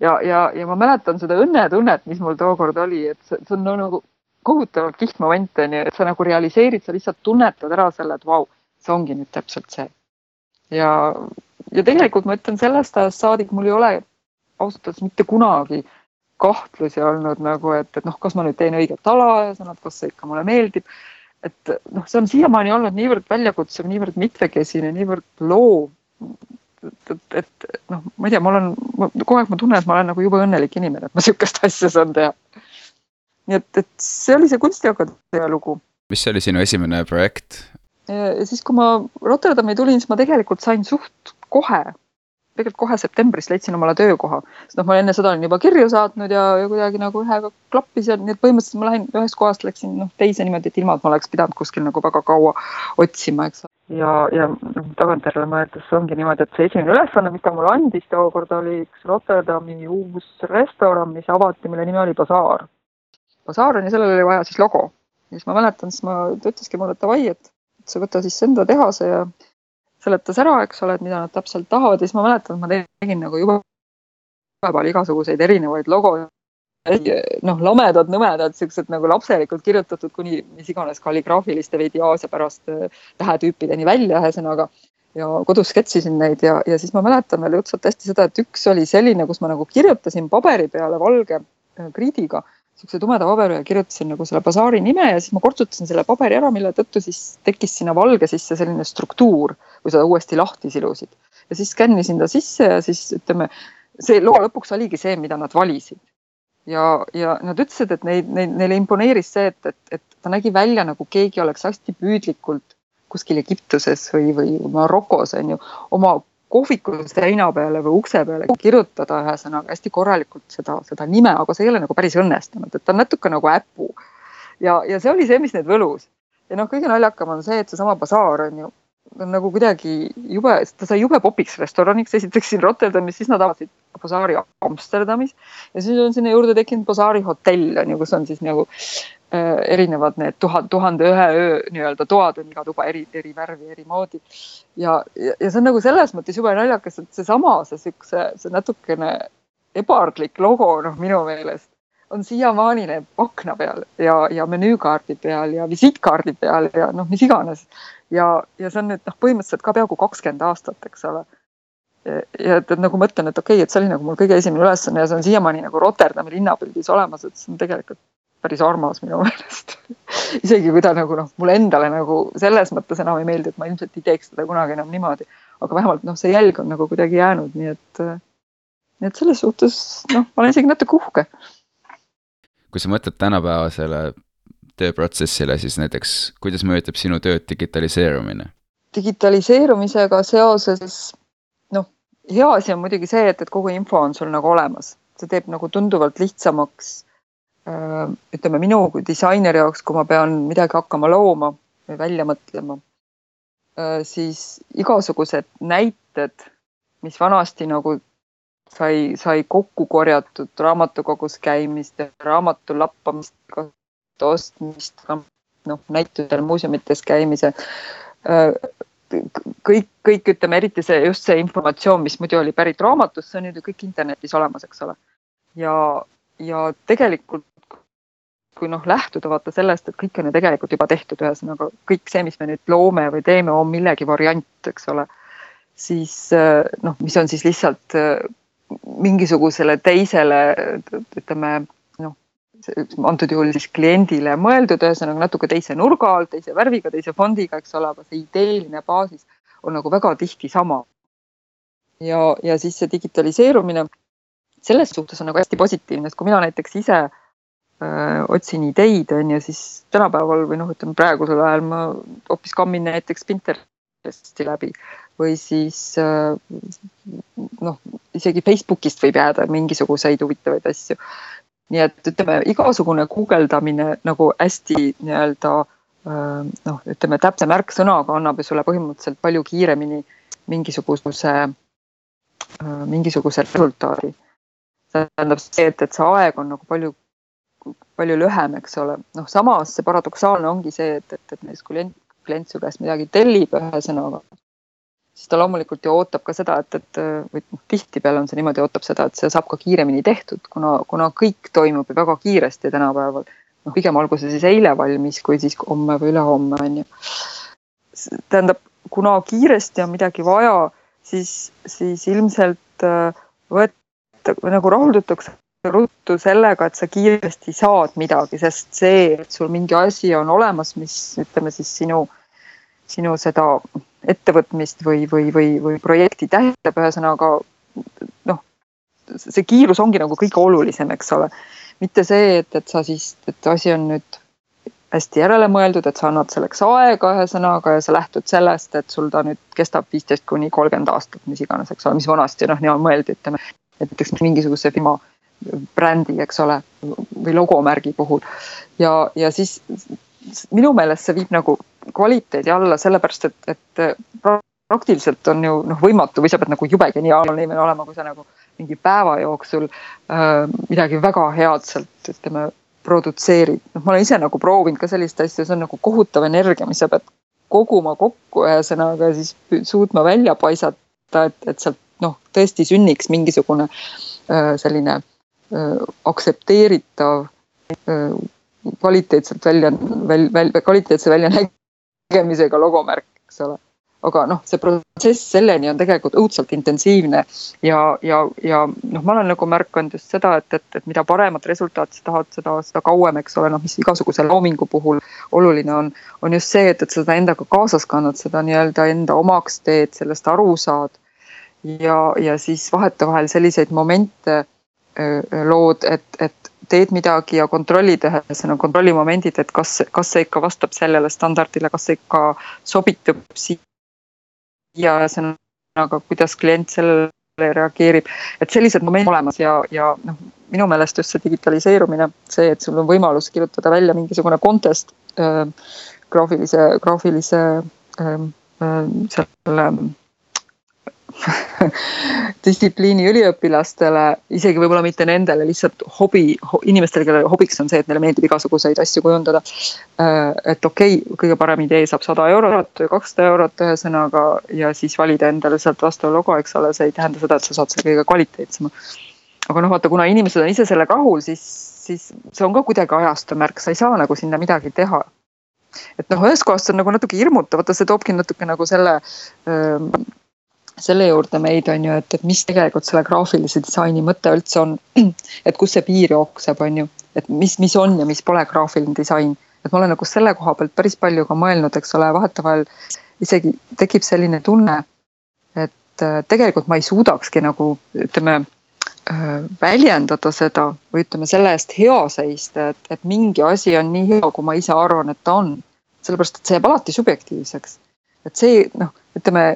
ja, ja, ja ma mäletan seda õnnetunnet, mis mul tookord oli, et see, see on nagu kohutavalt kihvt moment on ju, et sa nagu realiseerid, sa lihtsalt tunnetad ära selle, et vau wow,, see ongi nüüd täpselt see. ja, ja tegelikult ma ütlen, sellest ajast saadik mul ei ole ausalt öeldes mitte kunagi kahtlusi olnud nagu, et, et noh, kas ma nüüd teen õiget ala ja sõnad, kas see ikka mulle meeldib. et noh, see on siiamaani olnud niivõrd väljakutsuv, niivõrd mitmekesine, niivõrd loov. et, et, et noh, ma ei tea, ma olen, kogu aeg ma tunnen, et ma olen nagu jube õnnelik inimene, et ma sihukest <laughs> asja saan teha. nii et, et see oli see kunstiakadeemia lugu. mis oli sinu esimene projekt, siis, kui ma Rotterdami tulin, siis ma tegelikult sain suht kohe, tegelikult kohe septembris leidsin omale töökoha, sest noh, ma enne seda olin juba kirju saatnud ja, ja kuidagi nagu ühega klappis ja nii et põhimõtteliselt ma lähen ühest kohast läksin noh teise niimoodi, et ilma, et ma oleks pidanud kuskil nagu väga kaua otsima, eks. ja, ja noh, tagantjärele mõeldes ongi niimoodi, et see esimene ülesanne, mis ta mulle andis tookord, oli üks Rotterdami uus restoran, mis avati, mille nimi oli Bazaar. Bazaar on ja sellel oli vaja siis logo. ja siis ma mäletan, siis ma, ta ütleski mulle, et davai, et et võta siis enda tehase ja seletas ära, eks ole, et mida nad täpselt tahavad. Ja siis ma mäletan, et ma tegin nagu jube palju igasuguseid erinevaid logosid. Noh, lamedad, nõmedad, siuksed nagu lapselikult kirjutatud kuni mis iganes kalligraafiliste veidi Aasia-pärast äh, tähetüüpideni välja, ühesõnaga. ja kodus sketšisin neid ja, ja siis ma mäletan veel õudselt hästi seda, et üks oli selline, kus ma nagu kirjutasin paberi peale valge äh, kriidiga niisuguse tumeda paberi ja kirjutasin nagu selle basaari nime ja siis ma kortsutasin selle paberi ära, mille tõttu siis tekkis sinna valge sisse selline struktuur, kui seda uuesti lahti silusid. ja siis skännisin ta sisse ja siis ütleme, see loo lõpuks oligi see, mida nad valisid. ja, ja nad ütlesid, et neid, neid, neile imponeeris see, et, et, et ta nägi välja nagu keegi oleks hästi püüdlikult kuskil Egiptuses või, või Marokos on ju oma kohviku seina peale või ukse peale kirjutada ühesõnaga hästi korralikult seda, seda nime, aga see ei ole nagu päris õnnestunud, et ta on natuke nagu äpu. ja, ja see oli see, mis neid võlus. ja noh, kõige naljakam on see, et seesama basaar on ju, on nagu kuidagi jube, ta sai jube popiks restoraniks, esiteks siin Rotterdamis, siis nad avasid basaari Amsterdamis ja siis on sinna juurde tekkinud basaari hotell on ju, kus on siis nagu erinevad need tuhat, tuhande ühe öö nii-öelda toad on iga tuba eri, eri värvi, eri moodi. ja, ja, ja see on nagu selles mõttes jube naljakas, et seesama, see siukse, see natukene ebardlik logo, noh, minu meelest on siiamaani need akna peal ja, ja menüükaardi peal ja visiitkaardi peal ja noh, mis iganes. ja, ja see on nüüd noh, põhimõtteliselt ka peaaegu kakskümmend aastat, eks ole. ja et, et nagu mõtlen, et okei okay,, et see oli nagu mul kõige esimene ülesanne ja see on siiamaani nagu Rotterdami linnapildis olemas, et see on tegelikult päris armas minu <laughs> meelest isegi kui ta nagu noh, mulle endale nagu selles mõttes enam ei meeldi, et ma ilmselt ei teeks seda kunagi enam niimoodi. aga vähemalt noh, see jälg on nagu kuidagi jäänud, nii et, nii et selles suhtes noh, ma olen isegi natuke uhke. kui sa mõtled tänapäevasele tööprotsessile, siis näiteks kuidas mõjutab sinu tööd digitaliseerumine? digitaliseerumisega seoses noh, hea asi on muidugi see, et, et kogu info on sul nagu olemas, see teeb nagu tunduvalt lihtsamaks ütleme minu kui disaineri jaoks, kui ma pean midagi hakkama looma või välja mõtlema, äh, siis igasugused näited, mis vanasti nagu sai, sai kokku korjatud raamatukogus käimist ja raamatu lappamist, ostmist, noh, näitusel muuseumites käimise. Äh, kõik, kõik ütleme, eriti see just see informatsioon, mis muidu oli pärit raamatust, see on nüüd ju kõik internetis olemas, eks ole. ja, ja tegelikult kui noh, lähtuda vaata sellest, et kõik on ju tegelikult juba tehtud, ühesõnaga kõik see, mis me nüüd loome või teeme, on millegi variant, eks ole. siis äh, noh, mis on siis lihtsalt äh, mingisugusele teisele ütleme noh, antud juhul siis kliendile mõeldud, ühesõnaga natuke teise nurga alt, teise värviga, teise fondiga, eks ole, aga see ideeline baasis on nagu väga tihti sama. ja, ja siis see digitaliseerumine selles suhtes on nagu hästi positiivne, sest kui mina näiteks ise otsin ideid, on ju, siis tänapäeval või noh, ütleme praegusel ajal ma hoopis kammin näiteks Pinteresti läbi või siis noh, isegi Facebookist võib jääda mingisuguseid huvitavaid asju. nii et ütleme, igasugune guugeldamine nagu hästi nii-öelda noh, ütleme täpse märksõnaga annab ju sulle põhimõtteliselt palju kiiremini mingisuguse, mingisuguse resultaadi. tähendab see, et, et see aeg on nagu palju palju lühem, eks ole. noh, samas see paradoksaalne ongi see, et, et, et näiteks klient, klient su käest midagi tellib ühesõnaga, siis ta loomulikult ju ootab ka seda, et, et või noh, tihtipeale on see niimoodi, ootab seda, et see saab ka kiiremini tehtud, kuna, kuna kõik toimub ju väga kiiresti tänapäeval. noh, pigem olgu see siis eile valmis, kui siis homme või ülehomme on ju. tähendab, kuna kiiresti on midagi vaja, siis, siis ilmselt äh, võet-, nagu rahuldutakse ruttu sellega, et sa kiiresti saad midagi, sest see, et sul mingi asi on olemas, mis ütleme siis sinu, sinu seda ettevõtmist või, või, või, või projekti tähendab, ühesõnaga noh, see kiirus ongi nagu kõige olulisem, eks ole. mitte see, et, et sa siis, et asi on nüüd hästi järele mõeldud, et sa annad selleks aega ühesõnaga ja sa lähtud sellest, et sul ta nüüd kestab viisteist kuni kolmkümmend aastat, mis iganes, eks ole, mis vanasti noh, niimoodi mõeldi, ütleme. näiteks mingisuguse firma brändi, eks ole, või logomärgi puhul. Ja, ja siis minu meelest see viib nagu kvaliteedi alla, sellepärast et, et praktiliselt on ju noh, võimatu või sa pead nagu jube geniaalne inimene olema, kui sa nagu mingi päeva jooksul äh, midagi väga head sealt ütleme produtseerid, noh, ma olen ise nagu proovinud ka sellist asja, see on nagu kohutav energia, mis sa pead koguma kokku ühesõnaga siis suutma välja paisata, et, et sealt noh, tõesti sünniks mingisugune äh, selline äh, aktsepteeritav äh, kvaliteetselt välja, välja, välja, kvaliteetse väljanägemisega logomärk, eks ole aga noh, see protsess selleni on tegelikult õudselt intensiivne ja, ja, ja noh, ma olen nagu märganud just seda, et, et, et mida paremat resultaati sa tahad, seda, seda kauem, eks ole, noh, mis igasuguse loomingu puhul oluline on, on just see, et, et seda endaga kaasas kannad, seda nii-öelda enda omaks teed, sellest aru saad. ja, ja siis vahetevahel selliseid momente lood, et, et teed midagi ja kontrollid ühesõnaga kontrollimomendid, et kas, kas see ikka vastab sellele standardile, kas see ikka sobitub siia ühesõnaga, kuidas klient sellele reageerib, et sellised momendid olemas ja, ja noh, minu meelest just see digitaliseerumine, see, et sul on võimalus kirjutada välja mingisugune contest äh, graafilise, graafilise äh, äh, selle <laughs> distsipliini üliõpilastele, isegi võib-olla mitte nendele, lihtsalt hobi, inimestele, kellele hobiks on see, et neile meeldib igasuguseid asju kujundada. Äh, et okei okay,, kõige parem idee saab sada eurot või kakssada eurot ühesõnaga ja siis valida endale sealt vastav logo, eks ole, see ei tähenda seda, et sa saad selle kõige kvaliteetsema. aga noh, vaata, kuna inimesed on ise sellega rahul, siis, siis see on ka kuidagi ajastu märk, sa ei saa nagu sinna midagi teha et noh, ühest kohast on nagu natuke hirmutav, vaata see toobki natuke nagu selle öö, selle juurde meid on ju, et, et mis tegelikult selle graafilise disaini mõte üldse on. <clears throat> et kus see piir jookseb, on ju, et mis, mis on ja mis pole graafiline disain. et ma olen nagu selle koha pealt päris palju ka mõelnud, eks ole, vahetevahel isegi tekib selline tunne, et äh, tegelikult ma ei suudakski nagu ütleme äh, väljendada seda või ütleme selle eest hea seista, et, et mingi asi on nii hea, kui ma ise arvan, et ta on. sellepärast, et see jääb alati subjektiivseks. et see noh, ütleme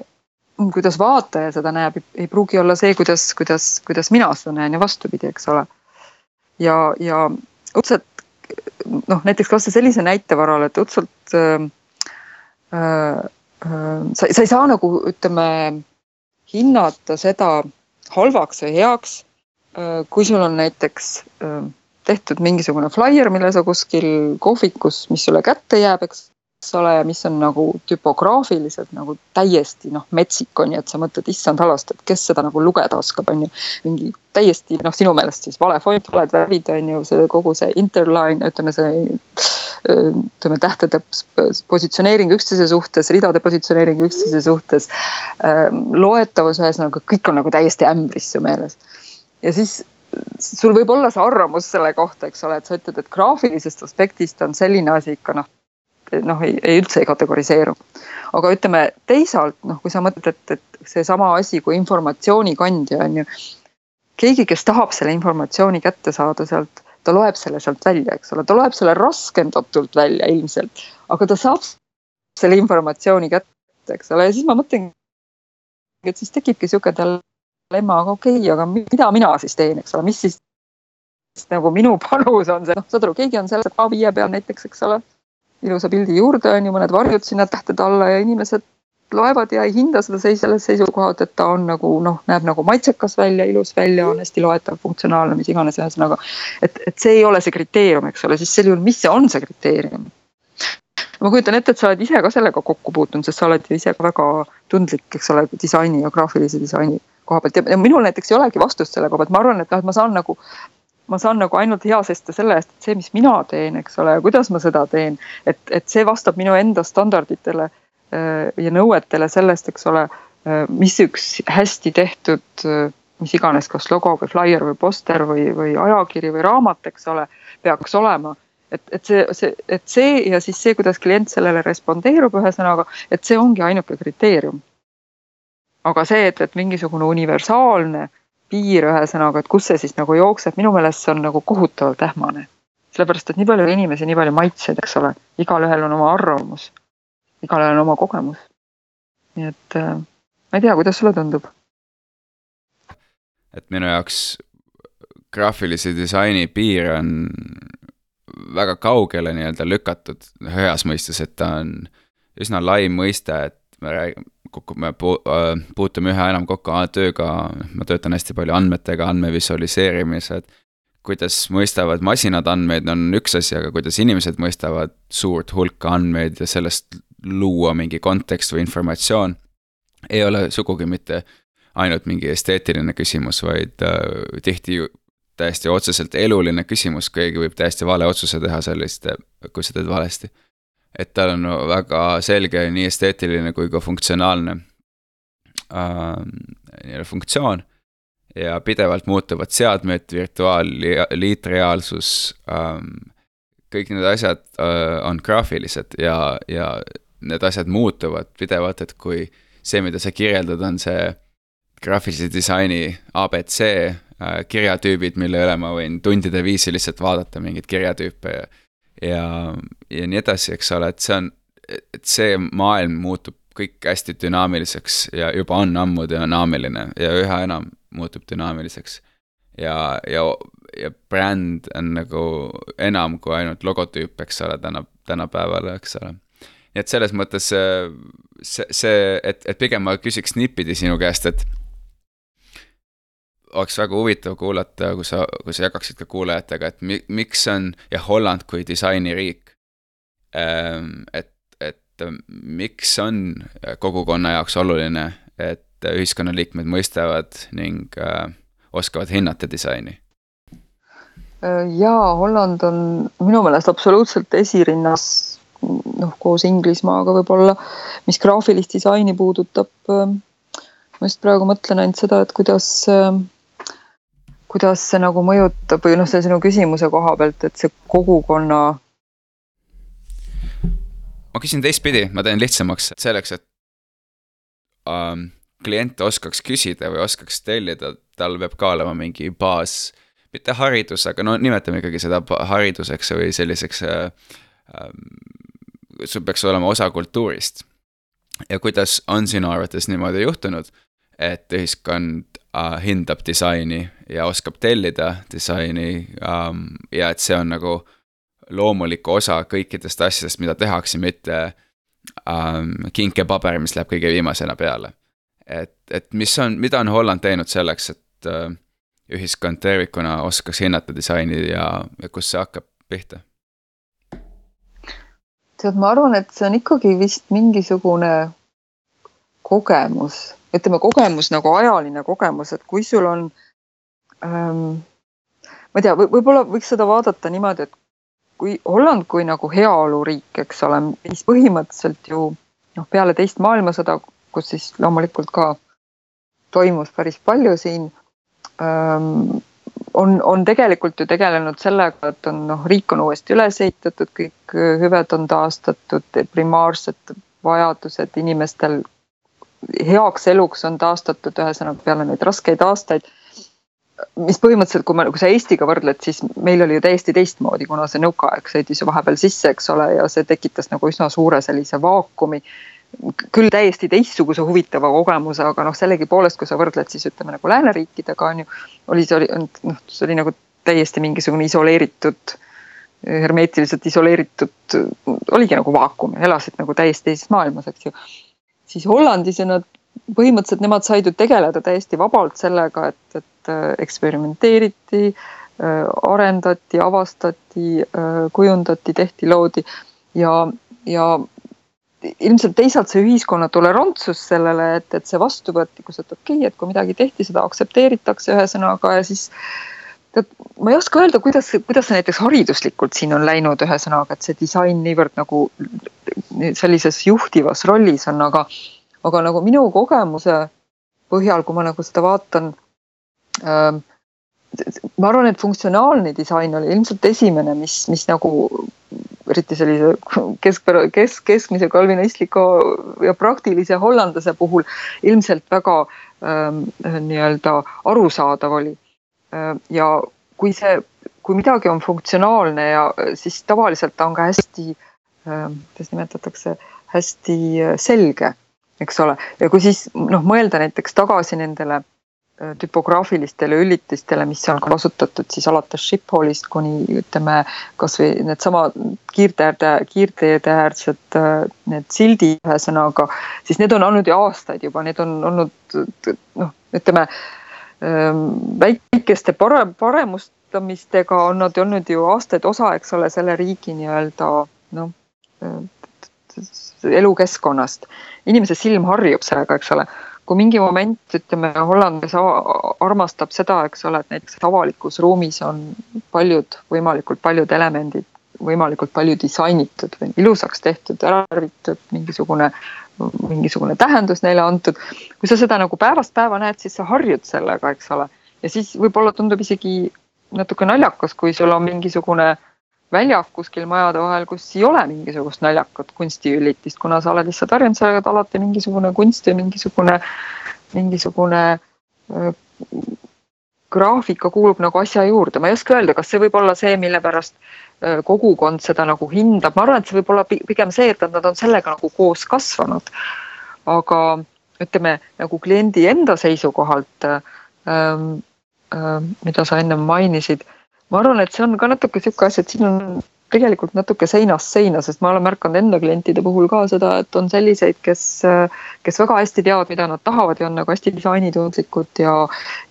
kuidas vaataja seda näeb, ei pruugi olla see, kuidas, kuidas, kuidas mina seda näen ja vastupidi, eks ole. ja, ja õudselt noh, näiteks kasvõi sellise näite varal, et õudselt äh, äh, sa, sa ei saa nagu ütleme hinnata seda halvaks või heaks äh,. kui sul on näiteks äh, tehtud mingisugune flaier, mille sa kuskil kohvikus, mis sulle kätte jääb, eks eks ole, ja mis on nagu tüpograafiliselt nagu täiesti noh, metsik on ju, et sa mõtled, issand halvast, et kes seda nagu lugeda oskab, on ju. mingi täiesti noh, sinu meelest siis vale fond, valed värvid on ju, see kogu see interline, ütleme see ütleme tähtede positsioneering üksteise suhtes, ridade positsioneering üksteise suhtes. loetavus ühesõnaga kõik on nagu täiesti ämbris su meeles. ja siis sul võib olla see arvamus selle kohta, eks ole, et sa ütled, et graafilisest aspektist on selline asi ikka noh noh, ei, ei üldse ei kategoriseeru. aga ütleme teisalt noh, kui sa mõtled, et, et seesama asi kui informatsiooni kandja on ju. keegi, kes tahab selle informatsiooni kätte saada sealt, ta loeb selle sealt välja, eks ole, ta loeb selle raskendatult välja ilmselt, aga ta saab selle informatsiooni kätte, eks ole, ja siis ma mõtlengi, et siis tekibki sihuke dilemma, aga okei okay,, aga mida mina siis teen, eks ole, mis siis nagu minu panus on see, noh, saad aru, keegi on seal A5 peal näiteks, eks ole ilusa pildi juurde, on ju, mõned varjud sinna tähtede alla ja inimesed loevad ja ei hinda seda seis sellest seisukohalt, et ta on nagu noh, näeb nagu maitsekas välja, ilus välja, on hästi loetav, funktsionaalne, mis iganes, ühesõnaga. et, et see ei ole see kriteerium, eks ole, siis sel juhul, mis see on, see kriteerium? ma kujutan ette, et sa oled ise ka sellega kokku puutunud, sest sa oled ju ise ka väga tundlik, eks ole, disaini ja graafilise disaini koha pealt ja minul näiteks ei olegi vastust selle koha pealt, ma arvan, et noh, et ma saan nagu ma saan nagu ainult hea seista selle eest, et see, mis mina teen, eks ole, kuidas ma seda teen, et, et see vastab minu enda standarditele äh, ja nõuetele sellest, eks ole, äh, mis üks hästi tehtud, äh, mis iganes, kas logo või flaier või poster või, või ajakiri või raamat, eks ole, peaks olema et, et see, see, et see ja siis see, kuidas klient sellele respondeerub, ühesõnaga, et see ongi ainuke kriteerium. aga see, et, et mingisugune universaalne piir ühesõnaga, et kus see siis nagu jookseb, minu meelest see on nagu kohutavalt ähmane. sellepärast et nii palju inimesi, nii palju maitseid, eks ole, igalühel on oma arvamus, igalühel on oma kogemus. nii et äh, ma ei tea, kuidas sulle tundub? et minu jaoks graafilise disaini piir on väga kaugele nii-öelda lükatud, heas mõistes, et ta on üsna lai mõiste, et me räägime, me äh, puutume üha enam kokku tööga, ma töötan hästi palju andmetega, andmevisualiseerimised kuidas mõistavad masinad andmeid, on üks asi, aga kuidas inimesed mõistavad suurt hulka andmeid ja sellest luua mingi kontekst või informatsioon, ei ole sugugi mitte ainult mingi esteetiline küsimus, vaid äh, tihti täiesti otseselt eluline küsimus, keegi võib täiesti vale otsuse teha sellist, kui sa teed valesti. Et tal on väga selge nii esteetiline kui ka funktsionaalne äh, nii-öelda funktsioon ja pidevalt muutuvad seadmed, virtuaal, liitreaalsus ähm,, kõik need asjad äh, on graafilised ja, ja need asjad muutuvad pidevalt, et kui see, mida sa kirjeldad, on see graafilise disaini abc äh, kirjatüübid, mille üle ma võin tundide viisi lihtsalt vaadata mingeid kirjatüüpe ja ja, ja nii edasi, eks ole, et see on, et see maailm muutub kõik hästi dünaamiliseks ja juba on ammu dünaamiline ja üha enam muutub dünaamiliseks. ja, ja, ja bränd on nagu enam kui ainult logotüüp, eks ole, täna, tänapäeval, eks ole. nii et selles mõttes see, see, et, et pigem ma küsiks nippidi sinu käest, et oleks väga huvitav kuulata, kui sa, kui sa jagaksid ka kuulajatega, et mi, miks on ja Holland kui disainiriik. Ehm, et, et miks on kogukonna jaoks oluline, et ühiskonnaliikmed mõistavad ning äh, oskavad hinnata disaini? Äh, jaa, Holland on minu meelest absoluutselt esirinnas, noh, koos Inglismaaga võib-olla, mis graafilist disaini puudutab. Äh, ma just praegu mõtlen ainult seda, et kuidas, kuidas see nagu mõjutab või noh, see sinu küsimuse koha pealt, et see kogukonna. ma küsin teistpidi, ma teen lihtsamaks selleks, et um, klient oskaks küsida või oskaks tellida, tal peab ka olema mingi baas, mitte haridus, aga no nimetame ikkagi seda hariduseks või selliseks äh,, äh, sul peaks olema osa kultuurist. ja kuidas on sinu arvates niimoodi juhtunud, et ühiskond äh, hindab disaini ja oskab tellida disaini ähm, ja et see on nagu loomulik osa kõikidest asjadest, mida tehakse, mitte ähm, kinkepaber, mis läheb kõige viimasena peale et, et mis on, mida on Holland teinud selleks, et äh, ühiskond tervikuna oskaks hinnata disaini ja, ja kust see hakkab pihta? tead, ma arvan, et see on ikkagi vist mingisugune kogemus, ütleme kogemus nagu ajaline kogemus, et kui sul on ähm,, ma ei tea, võib-olla võiks seda vaadata niimoodi, et kui Holland kui nagu heaoluriik, eks ole, mis põhimõtteliselt ju noh, peale teist maailmasõda kus siis loomulikult ka toimus päris palju siin on, on tegelikult ju tegelenud sellega, et on noh, riik on uuesti üles ehitatud, kõik hüved on taastatud, primaarsed vajadused inimestel heaks eluks on taastatud, ühesõnaga peale neid raskeid aastaid. mis põhimõtteliselt, kui ma, kui sa Eestiga võrdled, siis meil oli ju täiesti teistmoodi, kuna see nõukaaeg sõitis ju vahepeal sisse, eks ole, ja see tekitas nagu üsna suure sellise vaakumi küll täiesti teistsuguse huvitava kogemuse, aga noh, sellegipoolest, kui sa võrdled siis ütleme nagu lääneriikidega on ju, oli see oli noh, see oli nagu täiesti mingisugune isoleeritud, hermeetiliselt isoleeritud, oligi nagu vaakum, elasid nagu täiesti teises maailmas, eks ju. Siis Hollandis ja nad põhimõtteliselt nemad said ju tegeleda täiesti vabalt sellega, et, et äh, eksperimenteeriti, äh, arendati, avastati, äh, kujundati, tehti, loodi ja, ja ilmselt teisalt see ühiskonna tolerantsus sellele, et, et see vastuvõtlikkus, et okei okay,, et kui midagi tehti, seda aktsepteeritakse ühesõnaga ja siis tead, ma ei oska öelda, kuidas, kuidas see näiteks hariduslikult siin on läinud, ühesõnaga, et see disain niivõrd nagu sellises juhtivas rollis on, aga, aga nagu minu kogemuse põhjal, kui ma nagu seda vaatan ähm,. ma arvan, et funktsionaalne disain oli ilmselt esimene, mis, mis nagu eriti sellise keskpära-, kesk, keskmise kalvinistliku ja praktilise hollandlase puhul ilmselt väga ähm, nii-öelda arusaadav oli. Ja kui see kui midagi on funktsionaalne ja siis tavaliselt ta on ka hästi, kuidas nimetatakse, hästi selge, eks ole, ja kui siis noh, mõelda näiteks tagasi nendele tüpograafilistele üllitistele, mis on kasutatud siis alates Shipholist kuni ütleme, kasvõi needsama kiirteede, kiirteede äärsed need sildid, ühesõnaga, siis need on olnud ju aastaid juba, need on olnud noh, ütleme väikeste parem, paremustamistega on nad olnud ju aastaid osa, eks ole, selle riigi nii-öelda noh, elukeskkonnast. inimese silm harjub sellega, eks ole kui mingi moment, ütleme, Hollandis armastab seda, eks ole, et näiteks avalikus ruumis on paljud, võimalikult paljud elemendid võimalikult palju disainitud või ilusaks tehtud, ära värvitud, mingisugune, mingisugune tähendus neile antud. kui sa seda nagu päevast päeva näed, siis sa harjud sellega, eks ole. ja siis võib-olla tundub isegi natuke naljakas, kui sul on mingisugune väljak kuskil majade vahel, kus ei ole mingisugust naljakat kunstiüllitist, kuna sa oled lihtsalt harjunud sellega, et alati mingisugune kunst ja mingisugune, mingisugune graafika kuulub nagu asja juurde, ma ei oska öelda, kas see võib olla see, mille pärast kogukond seda nagu hindab, ma arvan, et see võib olla pigem see, et nad on sellega nagu koos kasvanud. aga ütleme nagu kliendi enda seisukohalt ähm,, ähm, mida sa ennem mainisid ma arvan, et see on ka natuke niisugune asi, et siin on tegelikult natuke seinast seina, sest ma olen märganud enda klientide puhul ka seda, et on selliseid, kes, kes väga hästi teavad, mida nad tahavad ja on nagu hästi disainitundlikud ja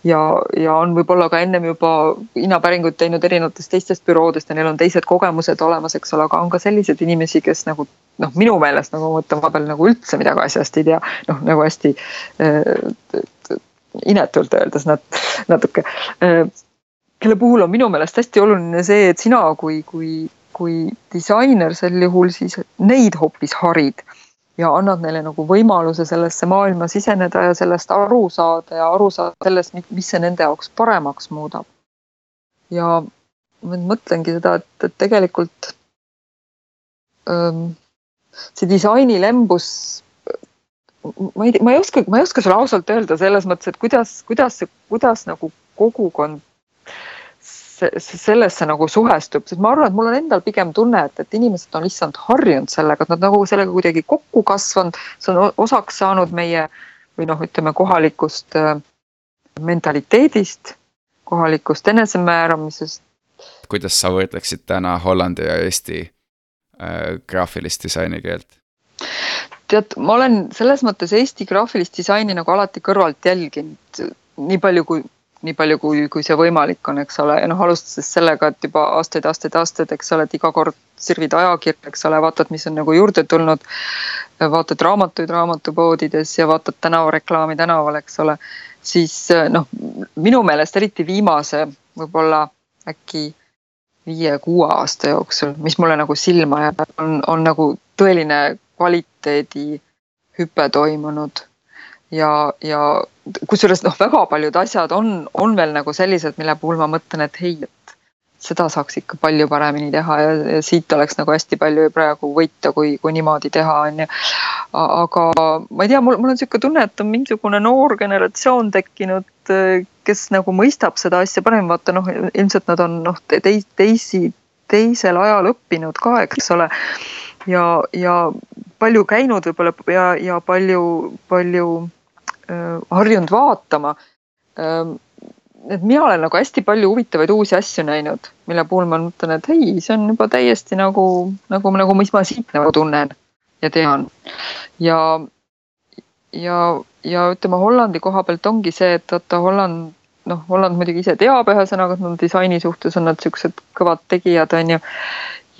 ja, ja on võib-olla ka ennem juba hinnapäringuid teinud erinevatest teistest büroodest ja neil on teised kogemused olemas, eks ole, aga on ka selliseid inimesi, kes nagu noh, minu meelest nagu mõtlen vahepeal nagu üldse midagi asjast ei tea, noh nagu hästi äh, inetult öeldes nad natuke. Äh, kelle puhul on minu meelest hästi oluline see, et sina kui, kui, kui disainer sel juhul siis neid hoopis harid ja annad neile nagu võimaluse sellesse maailma siseneda ja sellest aru saada ja aru saada sellest, mis see nende jaoks paremaks muudab. ja ma mõtlengi seda, et, et tegelikult ähm, see disaini lembus ma ei, ma ei oska, ma ei oska sulle ausalt öelda selles mõttes, et kuidas, kuidas, kuidas nagu kogukond sellesse nagu suhestub, sest ma arvan, et mul on endal pigem tunne, et, et inimesed on lihtsalt harjunud sellega, et nad nagu sellega kuidagi kokku kasvanud, see on osaks saanud meie või noh, ütleme kohalikust äh, mentaliteedist, kohalikust enesemääramisest. kuidas sa võrdleksid täna Hollandi ja Eesti äh, graafilist disaini keelt? tead, ma olen selles mõttes Eesti graafilist disaini nagu alati kõrvalt jälginud, nii palju kui nii palju, kui, kui see võimalik on, eks ole, ja noh, alustades sellega, et juba aastaid, aastaid, aastaid, eks ole, et iga kord sirvid ajakirja, eks ole, vaatad, mis on nagu juurde tulnud. vaatad raamatuid raamatupoodides ja vaatad tänavareklaami tänaval, eks ole. siis noh, minu meelest eriti viimase võib-olla äkki viie-kuue aasta jooksul, mis mulle nagu silma jääb, on, on nagu tõeline kvaliteedihüpe toimunud ja, ja kusjuures noh, väga paljud asjad on, on veel nagu sellised, mille puhul ma mõtlen, et hei, et seda saaks ikka palju paremini teha ja, ja siit oleks nagu hästi palju praegu võita, kui, kui niimoodi teha, on ju. aga ma ei tea, mul, mul on niisugune tunne, et on mingisugune noor generatsioon tekkinud, kes nagu mõistab seda asja paremini, vaata noh, ilmselt nad on noh, teis, teisi, teisel ajal õppinud ka, eks ole. ja, ja palju käinud võib-olla ja, ja palju, palju harjunud vaatama. Ähm, et mina olen nagu hästi palju huvitavaid uusi asju näinud, mille puhul ma mõtlen, et hei, see on juba täiesti nagu, nagu, nagu mis ma siit nagu tunnen ja tean. ja, ja, ja ütleme Hollandi koha pealt ongi see, et vaata Holland, noh, Holland muidugi ise teab ühesõnaga, et nad disaini suhtes on nad siuksed kõvad tegijad, on ju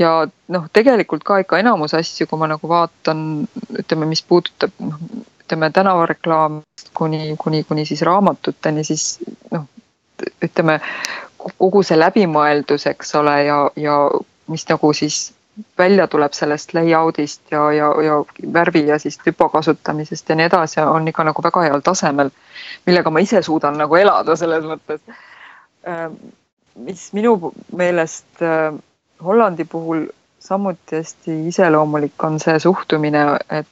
ja noh, tegelikult ka ikka enamus asju, kui ma nagu vaatan, ütleme, mis puudutab noh, ütleme tänavareklaamist kuni, kuni, kuni siis raamatuteni, siis noh, ütleme kogu see läbimõeldus, eks ole, ja, ja mis nagu siis välja tuleb sellest layout'ist ja, ja, ja värvi ja siis tüpo kasutamisest ja nii edasi, on ikka nagu väga heal tasemel, millega ma ise suudan nagu elada selles mõttes. Ähm, mis minu meelest äh, Hollandi puhul samuti hästi iseloomulik on see suhtumine, et,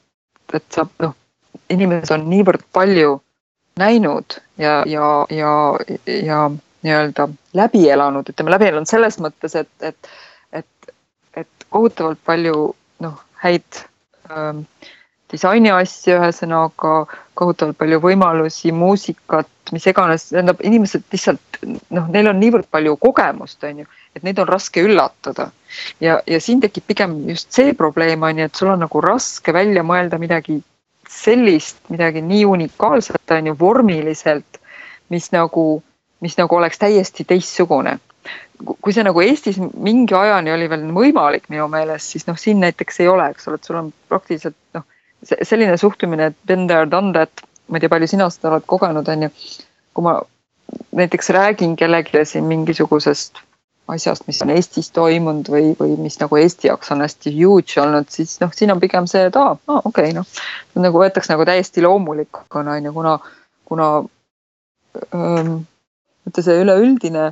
et sa noh, inimesed on niivõrd palju näinud ja, ja, ja, ja nii-öelda läbi elanud, ütleme läbi elanud selles mõttes, et, et, et, et kohutavalt palju noh, häid ähm, disainiasju, ühesõnaga kohutavalt palju võimalusi, muusikat, mis iganes, tähendab inimesed lihtsalt noh, neil on niivõrd palju kogemust, on ju, et neid on raske üllatada. ja, ja siin tekib pigem just see probleem on ju, et sul on nagu raske välja mõelda midagi sellist, midagi nii unikaalset on ju vormiliselt, mis nagu mis nagu oleks täiesti teistsugune. kui see nagu Eestis mingi ajani oli veel võimalik minu meelest, siis noh, siin näiteks ei ole, eks ole, et sul on praktiliselt noh, selline suhtumine, et been there, done that, ma ei tea, palju sina seda oled kogenud, on ju. kui ma näiteks räägin kellelegi siin mingisugusest asjast, mis on Eestis toimunud või, või mis nagu Eesti jaoks on hästi huge olnud, siis noh, siin on pigem see, et aa, aa okei okay,, noh. nagu võetakse nagu täiesti loomulikuna on ju, kuna, kuna ähm, et see üleüldine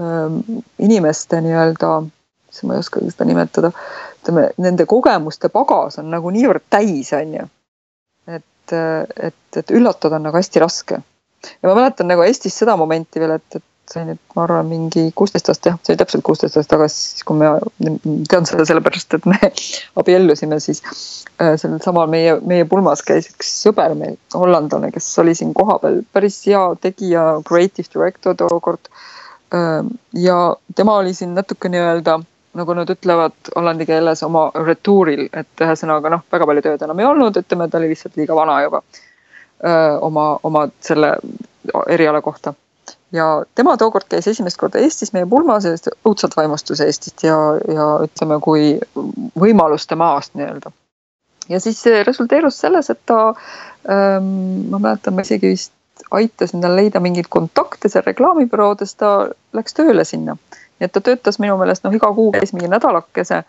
ähm, inimeste nii-öelda, siis ma ei oskagi seda nimetada, ütleme nende kogemuste pagas on nagu niivõrd täis, on ju. et, et, et üllatada on nagu hästi raske. ja ma mäletan nagu Eestis seda momenti veel, et, et see nüüd, ma arvan, mingi kuusteist aastat jah, see oli täpselt kuusteist aastat tagasi, kui ma tean seda sellepärast, et me <laughs> abiellusime siis äh, sellel samal meie, meie pulmas käis üks sõber meil, hollandlane, kes oli siin kohapeal päris hea tegija, creative director tookord. Ähm, ja tema oli siin natuke nii-öelda nagu nad ütlevad hollandi keeles oma retuuril, et ühesõnaga noh, väga palju tööd enam ei olnud, ütleme, ta oli lihtsalt liiga vana juba öö, äh, oma, oma selle eriala kohta ja tema tookord käis esimest korda Eestis meie pulmas ja õudselt vaimustus Eestist ja, ja ütleme, kui võimaluste maast nii-öelda. ja siis see resulteerus selles, et ta ähm,, ma mäletan, ma isegi vist aitasin tal leida mingeid kontakte seal reklaamibüroodes, ta läks tööle sinna. nii et ta töötas minu meelest noh, iga kuu käis mingi nädalakese,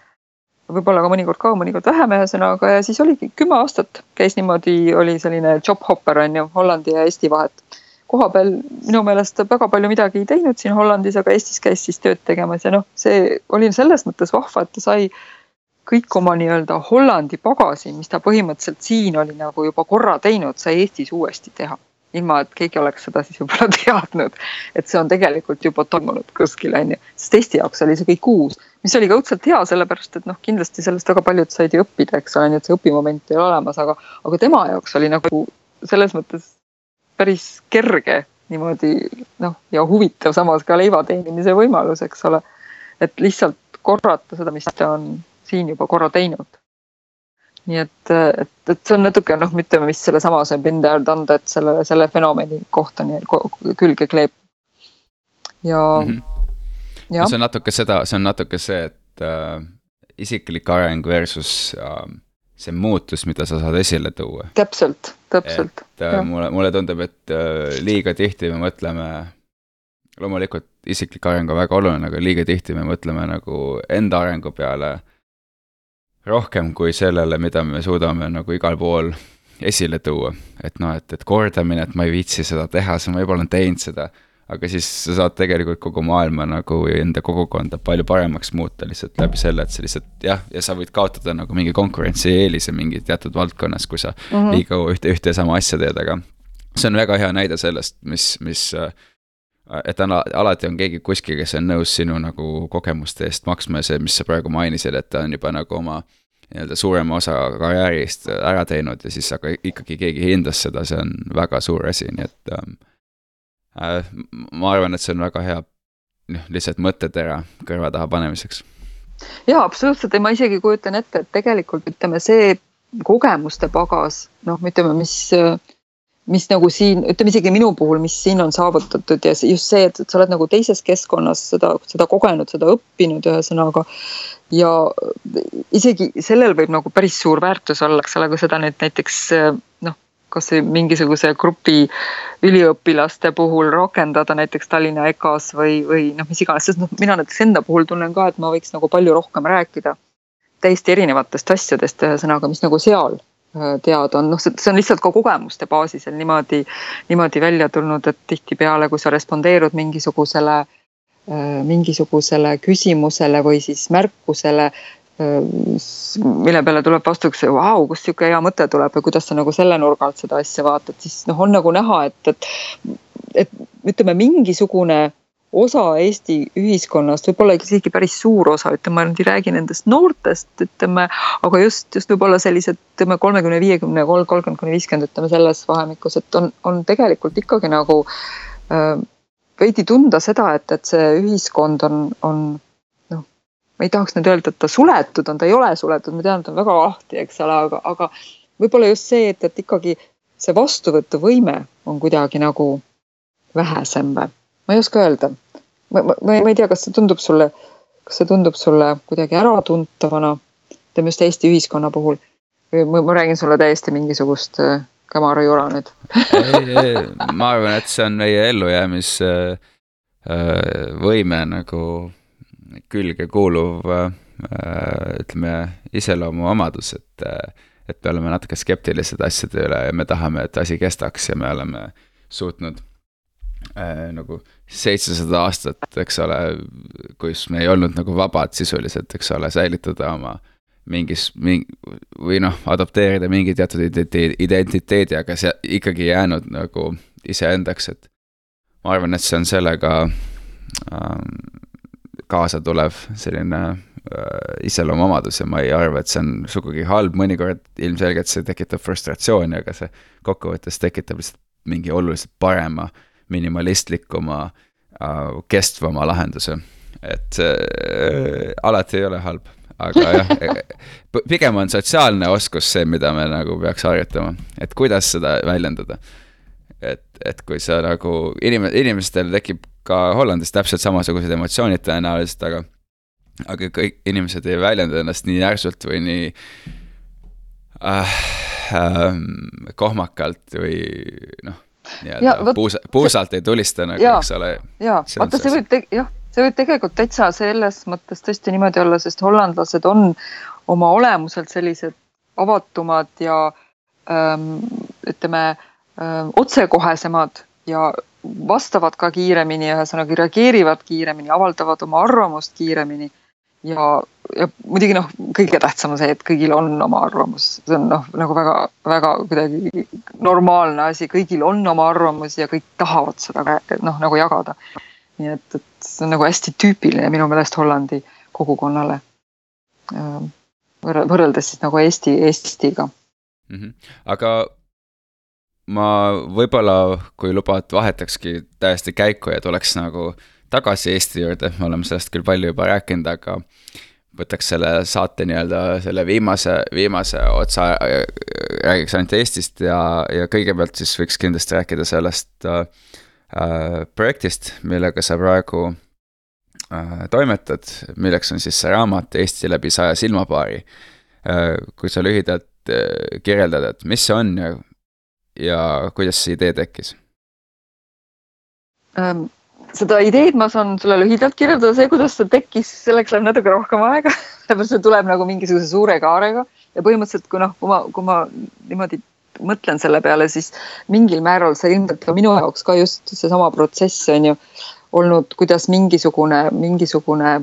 võib-olla ka mõnikord ka, mõnikord vähem, ühesõnaga ja siis oligi kümme aastat käis niimoodi, oli selline job hopper on ju, Hollandi ja Eesti vahet koha peal minu meelest väga palju midagi ei teinud siin Hollandis, aga Eestis käis siis tööd tegemas ja noh, see oli selles mõttes vahva, et ta sai kõik oma nii-öelda Hollandi pagasi, mis ta põhimõtteliselt siin oli nagu juba korra teinud, sai Eestis uuesti teha. ilma, et keegi oleks seda siis võib-olla <laughs> teadnud, et see on tegelikult juba toimunud kuskil on ju, sest Eesti jaoks oli see kõik uus, mis oli ka õudselt hea, sellepärast et noh, kindlasti sellest väga paljud said ju õppida, eks ole, nii et see õpimoment ei ole olemas, aga, aga tema jaoks oli nagu selles mõttes päris kerge niimoodi noh, ja huvitav samas ka leiva teenimise võimalus, eks ole. et lihtsalt korrata seda, mis ta on siin juba korra teinud. nii et, et, et see on natuke noh, ütleme, mis sellesama see been there done that selle, selle fenomeni kohta nii külge kleeb. ja mm, -hmm. ja. see on natuke seda, see on natuke see, et äh, isiklik areng versus äh, see muutus, mida sa saad esile tuua. täpselt, täpselt. et äh, mulle, mulle tundub, et äh, liiga tihti me mõtleme, loomulikult isiklik areng on väga oluline, aga liiga tihti me mõtleme nagu enda arengu peale rohkem kui sellele, mida me suudame nagu igal pool esile tuua. et noh, et, et kordamine, et ma ei viitsi seda teha, siis ma võib-olla olen teinud seda aga siis sa saad tegelikult kogu maailma nagu enda kogukonda palju paremaks muuta lihtsalt läbi selle, et sa lihtsalt jah, ja sa võid kaotada nagu mingi konkurentsieelise mingi teatud valdkonnas, kui sa mm -hmm. liiga ühte, ühte ja sama asja teed, aga see on väga hea näide sellest, mis, mis et ala, alati on keegi kuskil, kes on nõus sinu nagu kogemuste eest maksma ja see, mis sa praegu mainisid, et ta on juba nagu oma nii-öelda suurema osa karjäärist ära teinud ja siis aga ikkagi keegi hindas seda, see on väga suur asi, nii et ähm, Äh, ma arvan, et see on väga hea noh, lihtsalt mõttetera kõrva taha panemiseks. ja absoluutselt ja ma isegi kujutan ette, et tegelikult ütleme, see kogemuste pagas, noh, ütleme, mis, mis nagu siin, ütleme isegi minu puhul, mis siin on saavutatud ja just see, et sa oled nagu teises keskkonnas seda, seda kogenud, seda õppinud, ühesõnaga. ja isegi sellel võib nagu päris suur väärtus olla, eks ole, kui seda nüüd näiteks noh kasvõi mingisuguse grupi üliõpilaste puhul rakendada näiteks Tallinna EKA-s või, või noh, mis iganes, sest noh, mina näiteks enda puhul tunnen ka, et ma võiks nagu palju rohkem rääkida täiesti erinevatest asjadest, ühesõnaga, mis nagu seal äh, teada on, noh, see on lihtsalt ka kogemuste baasisel niimoodi, niimoodi välja tulnud, et tihtipeale, kui sa respondeerud mingisugusele, äh, mingisugusele küsimusele või siis märkusele, mille peale tuleb vastuseks, vau, kust sihuke hea mõte tuleb ja kuidas sa nagu selle nurga alt seda asja vaatad, siis noh, on nagu näha, et, et, et ütleme, mingisugune osa Eesti ühiskonnast, võib-olla isegi päris suur osa, ütleme, ma nüüd ei räägi nendest noortest, ütleme, aga just, just võib-olla sellised, ütleme kolmekümne, viiekümne, kolmkümmend kuni viiskümmend, ütleme selles vahemikus, et on, on tegelikult ikkagi nagu äh, veidi tunda seda, et, et see ühiskond on, on ma ei tahaks nüüd öelda, et ta suletud on, ta ei ole suletud, ma tean, et on väga lahti, eks ole, aga, aga võib-olla just see, et, et ikkagi see vastuvõtuvõime on kuidagi nagu vähesem või? Ma ei oska öelda. ma, ma, ma ei tea, kas see tundub sulle, kas see tundub sulle kuidagi äratuntavana, ütleme just Eesti ühiskonna puhul. Ma, ma räägin sulle täiesti mingisugust äh, kämara jura nüüd ma arvan, et see on meie ellujäämisvõime äh, nagu külge kuuluv ütleme, iseloomuomadus, et, et me oleme natuke skeptilised asjade üle ja me tahame, et asi kestaks ja me oleme suutnud äh, nagu seitsesada aastat, eks ole, kus me ei olnud nagu vabad sisuliselt, eks ole, säilitada oma mingis, mingi või noh, adopteerida mingi teatud identiteedi, aga see ikkagi jäänud nagu iseendaks, et ma arvan, et see on sellega ähm, kaasa tulev selline äh, iseloomuomadus ja ma ei arva, et see on sugugi halb, mõnikord ilmselgelt see tekitab frustratsiooni, aga see kokkuvõttes tekitab lihtsalt mingi oluliselt parema minimalistlikuma, äh, kestvama lahenduse. et äh, alati ei ole halb, aga jah, <laughs> pigem on sotsiaalne oskus see, mida me nagu peaks harjutama, et kuidas seda väljendada. et, et kui sa nagu inim-, inimestel tekib ka Hollandis täpselt samasugused emotsioonid tõenäoliselt, aga aga kõik inimesed ei väljenda ennast nii järsult või nii äh, äh, kohmakalt või noh nii-öelda puusa, puusalt ei tulista nagu, eks ole. ja, vaata, see võib, jah, see võib tegelikult täitsa selles mõttes tõesti niimoodi olla, sest hollandlased on oma olemuselt sellised avatumad ja ähm, ütleme ähm, otsekohesemad ja vastavad ka kiiremini, ühesõnaga reageerivad kiiremini, avaldavad oma arvamust kiiremini ja, ja muidugi noh, kõige tähtsam on see, et kõigil on oma arvamus, see on noh, nagu väga-väga kuidagi normaalne asi, kõigil on oma arvamus ja kõik tahavad seda noh, nagu jagada. nii et, et see on nagu hästi tüüpiline minu meelest Hollandi kogukonnale. võrreldes siis nagu Eesti, Eestiga mm. -hmm. aga ma võib-olla, kui lubad, vahetakski täiesti käiku ja tuleks nagu äh, tagasi Eesti juurde, me oleme sellest küll palju juba rääkinud, aga võtaks selle saate nii-öelda selle viimase, viimase otsa, räägiks ainult Eestist ja, ja kõigepealt siis võiks kindlasti rääkida sellest äh, projektist, millega sa praegu äh, toimetad, milleks on siis see raamat Eesti läbi saja silmapaari äh,. kui sa lühidalt äh, kirjeldad, et mis see on ja, ja kuidas see idee tekkis um.? seda ideed ma saan sulle lühidalt kirjeldada, see, kuidas see tekkis, selleks läheb natuke rohkem aega <laughs> sellepärast see tuleb nagu mingisuguse suure kaarega ja põhimõtteliselt, kui noh, kui ma, kui ma niimoodi mõtlen selle peale, siis mingil määral see ilmselt ka minu jaoks ka just seesama protsess on ju olnud, kuidas mingisugune, mingisugune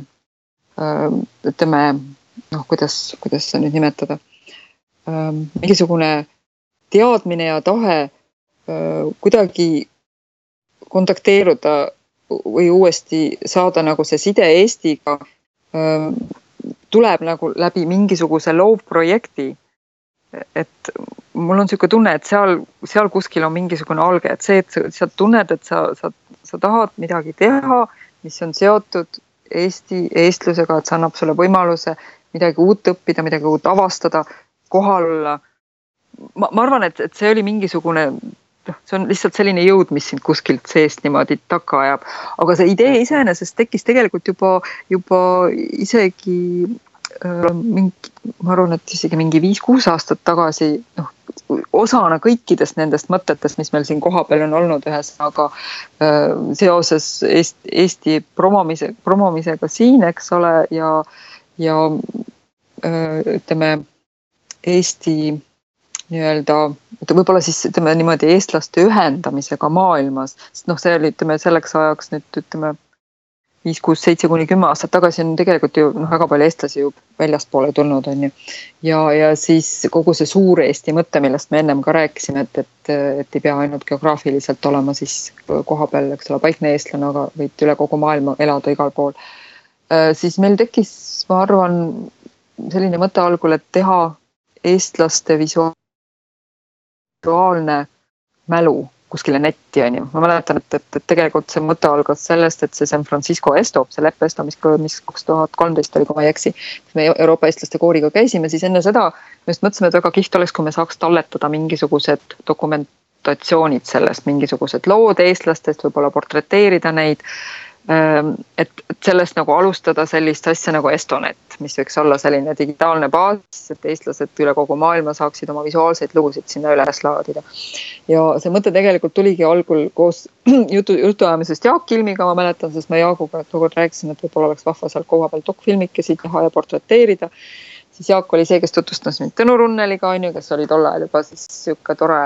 ütleme noh, kuidas, kuidas seda nüüd nimetada, mingisugune teadmine ja tahe kuidagi kontakteeruda või uuesti saada nagu see side Eestiga tuleb nagu läbi mingisuguse loovprojekti. et mul on niisugune tunne, et seal, seal kuskil on mingisugune alge, et see, et sa, sa tunned, et sa, sa, sa tahad midagi teha, mis on seotud Eesti, eestlusega, et see annab sulle võimaluse midagi uut õppida, midagi uut avastada, kohal olla. Ma, ma arvan, et, et see oli mingisugune noh, see on lihtsalt selline jõud, mis sind kuskilt seest niimoodi takka ajab. aga see idee iseenesest tekkis tegelikult juba, juba isegi äh, mingi, ma arvan, et isegi mingi viis-kuus aastat tagasi, noh, osana kõikidest nendest mõtetest, mis meil siin kohapeal on olnud, ühesõnaga äh, seoses Eesti, Eesti promomise, promomisega siin, eks ole, ja, ja äh, ütleme, Eesti nii-öelda, võib-olla siis ütleme niimoodi eestlaste ühendamisega maailmas, sest noh, see oli, ütleme selleks ajaks nüüd ütleme viis, kuus, seitse kuni kümme aastat tagasi on tegelikult ju noh, väga palju eestlasi ju väljaspoole tulnud, on ju. ja, ja siis kogu see suur Eesti mõte, millest me ennem ka rääkisime, et, et, et ei pea ainult geograafiliselt olema siis kohapeal, eks ole, paikne eestlane, aga võid üle kogu maailma elada igal pool. Äh, siis meil tekkis, ma arvan, selline mõte algul, et teha eestlaste visuaalne mälu kuskile netti, on ju. ma mäletan, et, et, et tegelikult see mõte algas sellest, et see San Francisco Esto, see leppe Esto, mis, mis kaks tuhat kolmteist oli, kui ma ei eksi. me Euroopa eestlastest kooriga käisime, siis enne seda me just mõtlesime, et väga kihvt oleks, kui me saaks talletada mingisugused dokumentatsioonid sellest, mingisugused lood eestlastest, võib-olla portreteerida neid et, et sellest nagu alustada sellist asja nagu Estonet, mis võiks olla selline digitaalne baas, et eestlased üle kogu maailma saaksid oma visuaalseid lugusid sinna üles laadida. ja see mõte tegelikult tuligi algul koos <clears throat> jutu, jutuajamisest Jaak Kilmiga, ma mäletan, sest me Jaaguga tookord rääkisime, et võib-olla oleks vahva seal kohapeal dokfilmikesi teha ja portreteerida siis Jaak oli see, kes tutvustas mind Tõnu Runneliga, on ju, kes oli tol ajal juba siis sihuke tore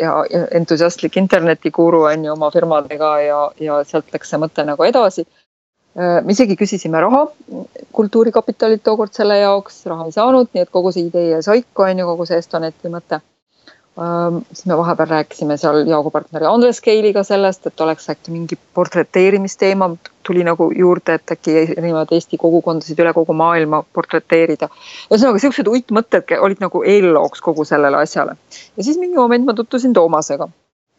ja entusiastlik internetikuru on ju oma firmadega ja, ja sealt läks see mõte nagu edasi. me isegi küsisime raha Kultuurkapitalilt tookord selle jaoks, raha ei saanud, nii et kogu see idee jäi soiku, on ju, kogu see Estoneti mõte siis me vahepeal rääkisime seal Jaagu partneri Andres Keiliga sellest, et oleks äkki mingi portreteerimisteema tuli nagu juurde, et äkki erinevaid Eesti kogukondasid üle kogu maailma portreteerida. ühesõnaga siuksed uitmõtted olid nagu eellooks kogu sellele asjale. ja siis mingi moment ma tutvusin Toomasega.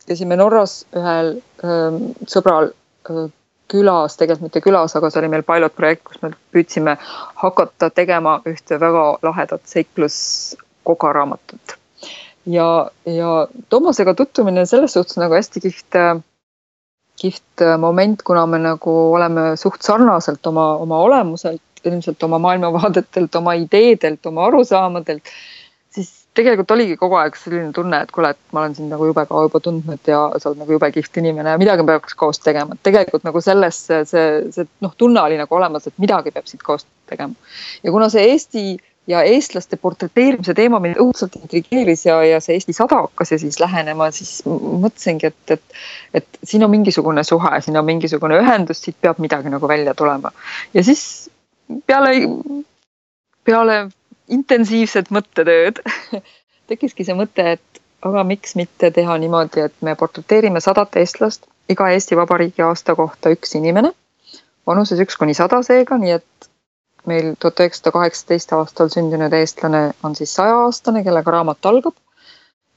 käisime Norras ühel öö, sõbral öö, külas, tegelikult mitte külas, aga see oli meil pilot projekt, kus me püüdsime hakata tegema ühte väga lahedat seikluskogaraamatut ja, ja Toomasega tutvumine selles suhtes nagu hästi kihvt, kihvt moment, kuna me nagu oleme suht sarnaselt oma, oma olemuselt, ilmselt oma maailmavaadetelt, oma ideedelt, oma arusaamadelt, siis tegelikult oligi kogu aeg selline tunne, et kuule, et ma olen sind nagu jube kaua juba tundnud ja sa oled nagu jube kihvt inimene ja midagi peaks koos tegema, et tegelikult nagu selles see, see noh, tunne oli nagu olemas, et midagi peab siit koos tegema. ja kuna see Eesti ja eestlaste portreteerimise teema mind õudselt intrigeeris ja, ja see Eesti sada hakkas ja siis lähenema, siis mõtlesingi, et, et, et siin on mingisugune suhe, siin on mingisugune ühendus, siit peab midagi nagu välja tulema. ja siis peale, peale intensiivset mõttetööd <laughs> tekkiski see mõte, et aga miks mitte teha niimoodi, et me portreteerime sadat eestlast, iga Eesti Vabariigi aasta kohta üks inimene, vanuses üks kuni sada seega, nii et meil tuhat üheksasada kaheksateist aastal sündinud eestlane on siis sajaaastane, kellega raamat algab.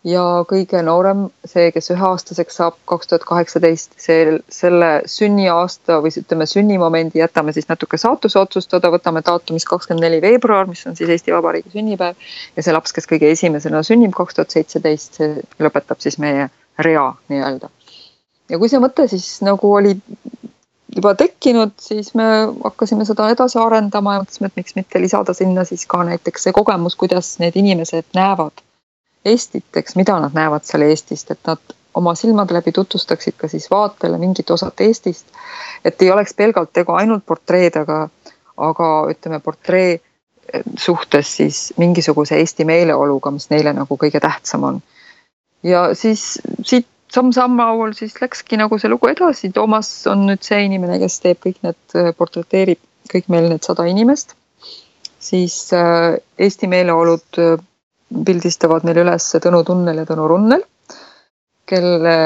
ja kõige noorem, see, kes üheaastaseks saab kaks tuhat kaheksateist, see, selle sünniaasta või ütleme, sünnimomendi jätame siis natuke saatuse otsustada, võtame daatumis kakskümmend neli veebruar, mis on siis Eesti Vabariigi sünnipäev. ja see laps, kes kõige esimesena sünnib kaks tuhat seitseteist, see lõpetab siis meie rea nii-öelda. ja kui see mõte siis nagu oli juba tekkinud, siis me hakkasime seda edasi arendama ja mõtlesime, et miks mitte lisada sinna siis ka näiteks see kogemus, kuidas need inimesed näevad Eestit, eks, mida nad näevad seal Eestist, et nad oma silmade läbi tutvustaksid ka siis vaatele mingit osat Eestist. et ei oleks pelgalt tegu ainult portreedega, aga ütleme, portree suhtes siis mingisuguse Eesti meeleoluga, mis neile nagu kõige tähtsam on. ja siis siit samm-sammhaaval siis läkski nagu see lugu edasi, Toomas on nüüd see inimene, kes teeb kõik need, äh, portreteerib kõik meil need sada inimest. siis äh, Eesti meeleolud äh, pildistavad meil üles Tõnu Tunnel ja Tõnu Runnel, kelle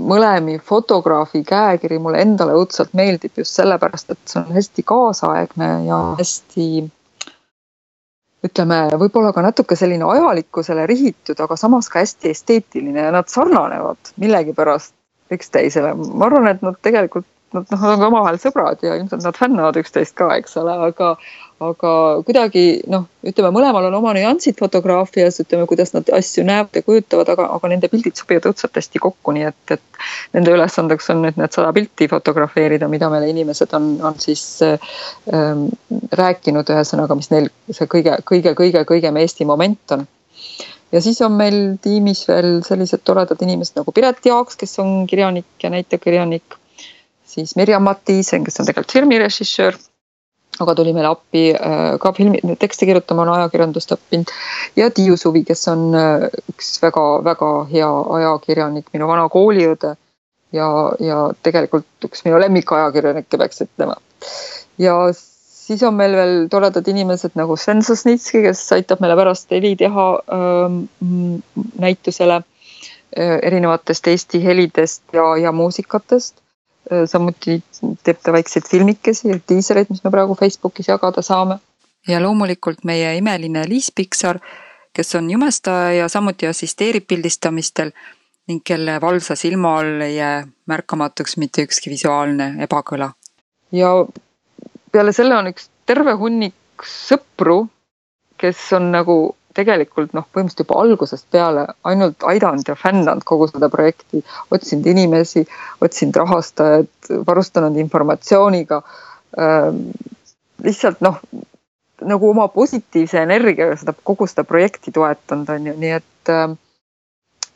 mõlemi fotograafi käekiri mulle endale õudselt meeldib just sellepärast, et see on hästi kaasaegne ja hästi ütleme, võib-olla ka natuke selline ajalikkusele rihitud, aga samas ka hästi esteetiline ja nad sarnanevad millegipärast üksteisele. ma arvan, et nad tegelikult nad noh, on ka omavahel sõbrad ja ilmselt nad fännavad üksteist ka, eks ole, aga aga kuidagi noh, ütleme mõlemal on oma nüansid fotograafias, ütleme, kuidas nad asju näevad ja kujutavad, aga, aga nende pildid sobivad õudselt hästi kokku, nii et, et nende ülesandeks on nüüd need sada pilti fotografeerida, mida meile inimesed on, on siis ähm, rääkinud, ühesõnaga, mis neil see kõige, kõige, kõige, kõigem Eesti moment on. Ja siis on meil tiimis veel sellised toredad inimesed nagu Piret Jaaks, kes on kirjanik ja näitekirjanik. Siis Mirjam Mattiisen, kes on tegelikult filmirežissöör, aga tuli meile appi äh, ka filmi, tekste kirjutama, on ajakirjandust õppinud. ja Tiiu Suvi, kes on äh, üks väga-väga hea ajakirjanik, minu vana kooliõde ja, ja tegelikult üks minu lemmikajakirjanikke peaks ütlema. ja siis on meil veel toredad inimesed nagu Sven Sosnitski, kes aitab meile pärast heli teha ähm, näitusele äh, erinevatest Eesti helidest ja, ja muusikatest. Samuti teeb ta väikseid filmikesi ja diisereid, mis me praegu Facebookis jagada saame. ja loomulikult meie imeline Liis Piksar, kes on jumestaja ja samuti assisteerib pildistamistel ning kelle valvsa silma all ei jää märkamatuks mitte ükski visuaalne ebakõla. ja peale selle on üks terve hunnik sõpru, kes on nagu tegelikult noh, põhimõtteliselt juba algusest peale ainult aidanud ja fännanud kogu seda projekti, otsinud inimesi, otsinud rahastajaid, varustanud informatsiooniga ähm,. lihtsalt noh, nagu oma positiivse energiaga seda kogu seda projekti toetanud on ju, nii et ähm,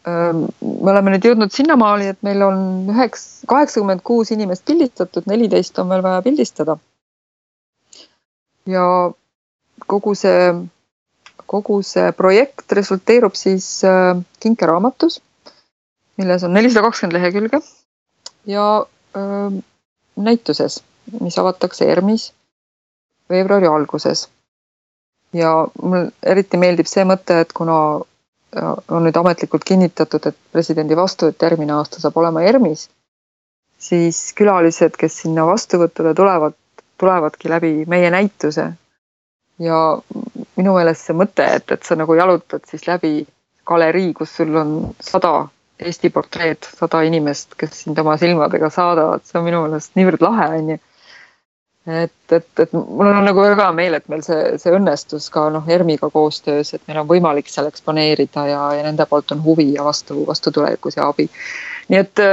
ähm me oleme nüüd jõudnud sinnamaali, et meil on üheks, kaheksakümmend kuus inimest pildistatud, neliteist on veel vaja pildistada ja kogu see, kogu see projekt resulteerub siis äh, kinkeraamatus, milles on nelisada kakskümmend lehekülge ja äh, näituses, mis avatakse ERM-is veebruari alguses. ja mul eriti meeldib see mõte, et kuna äh, on nüüd ametlikult kinnitatud, et presidendi vastuvõtt järgmine aasta saab olema ERM-is, siis külalised, kes sinna vastuvõtule tulevad, tulevadki läbi meie näituse. ja minu meelest see mõte, et, et sa nagu jalutad siis läbi galerii, kus sul on sada Eesti portreed, sada inimest, kes sind oma silmadega saadavad, see on minu meelest niivõrd lahe, on ju. et, et, et mul on nagu väga meel, et meil see, see õnnestus ka noh, ERM-iga koostöös, et meil on võimalik seal eksponeerida ja, ja nende poolt on huvi ja vastu, vastutulekus ja abi. nii et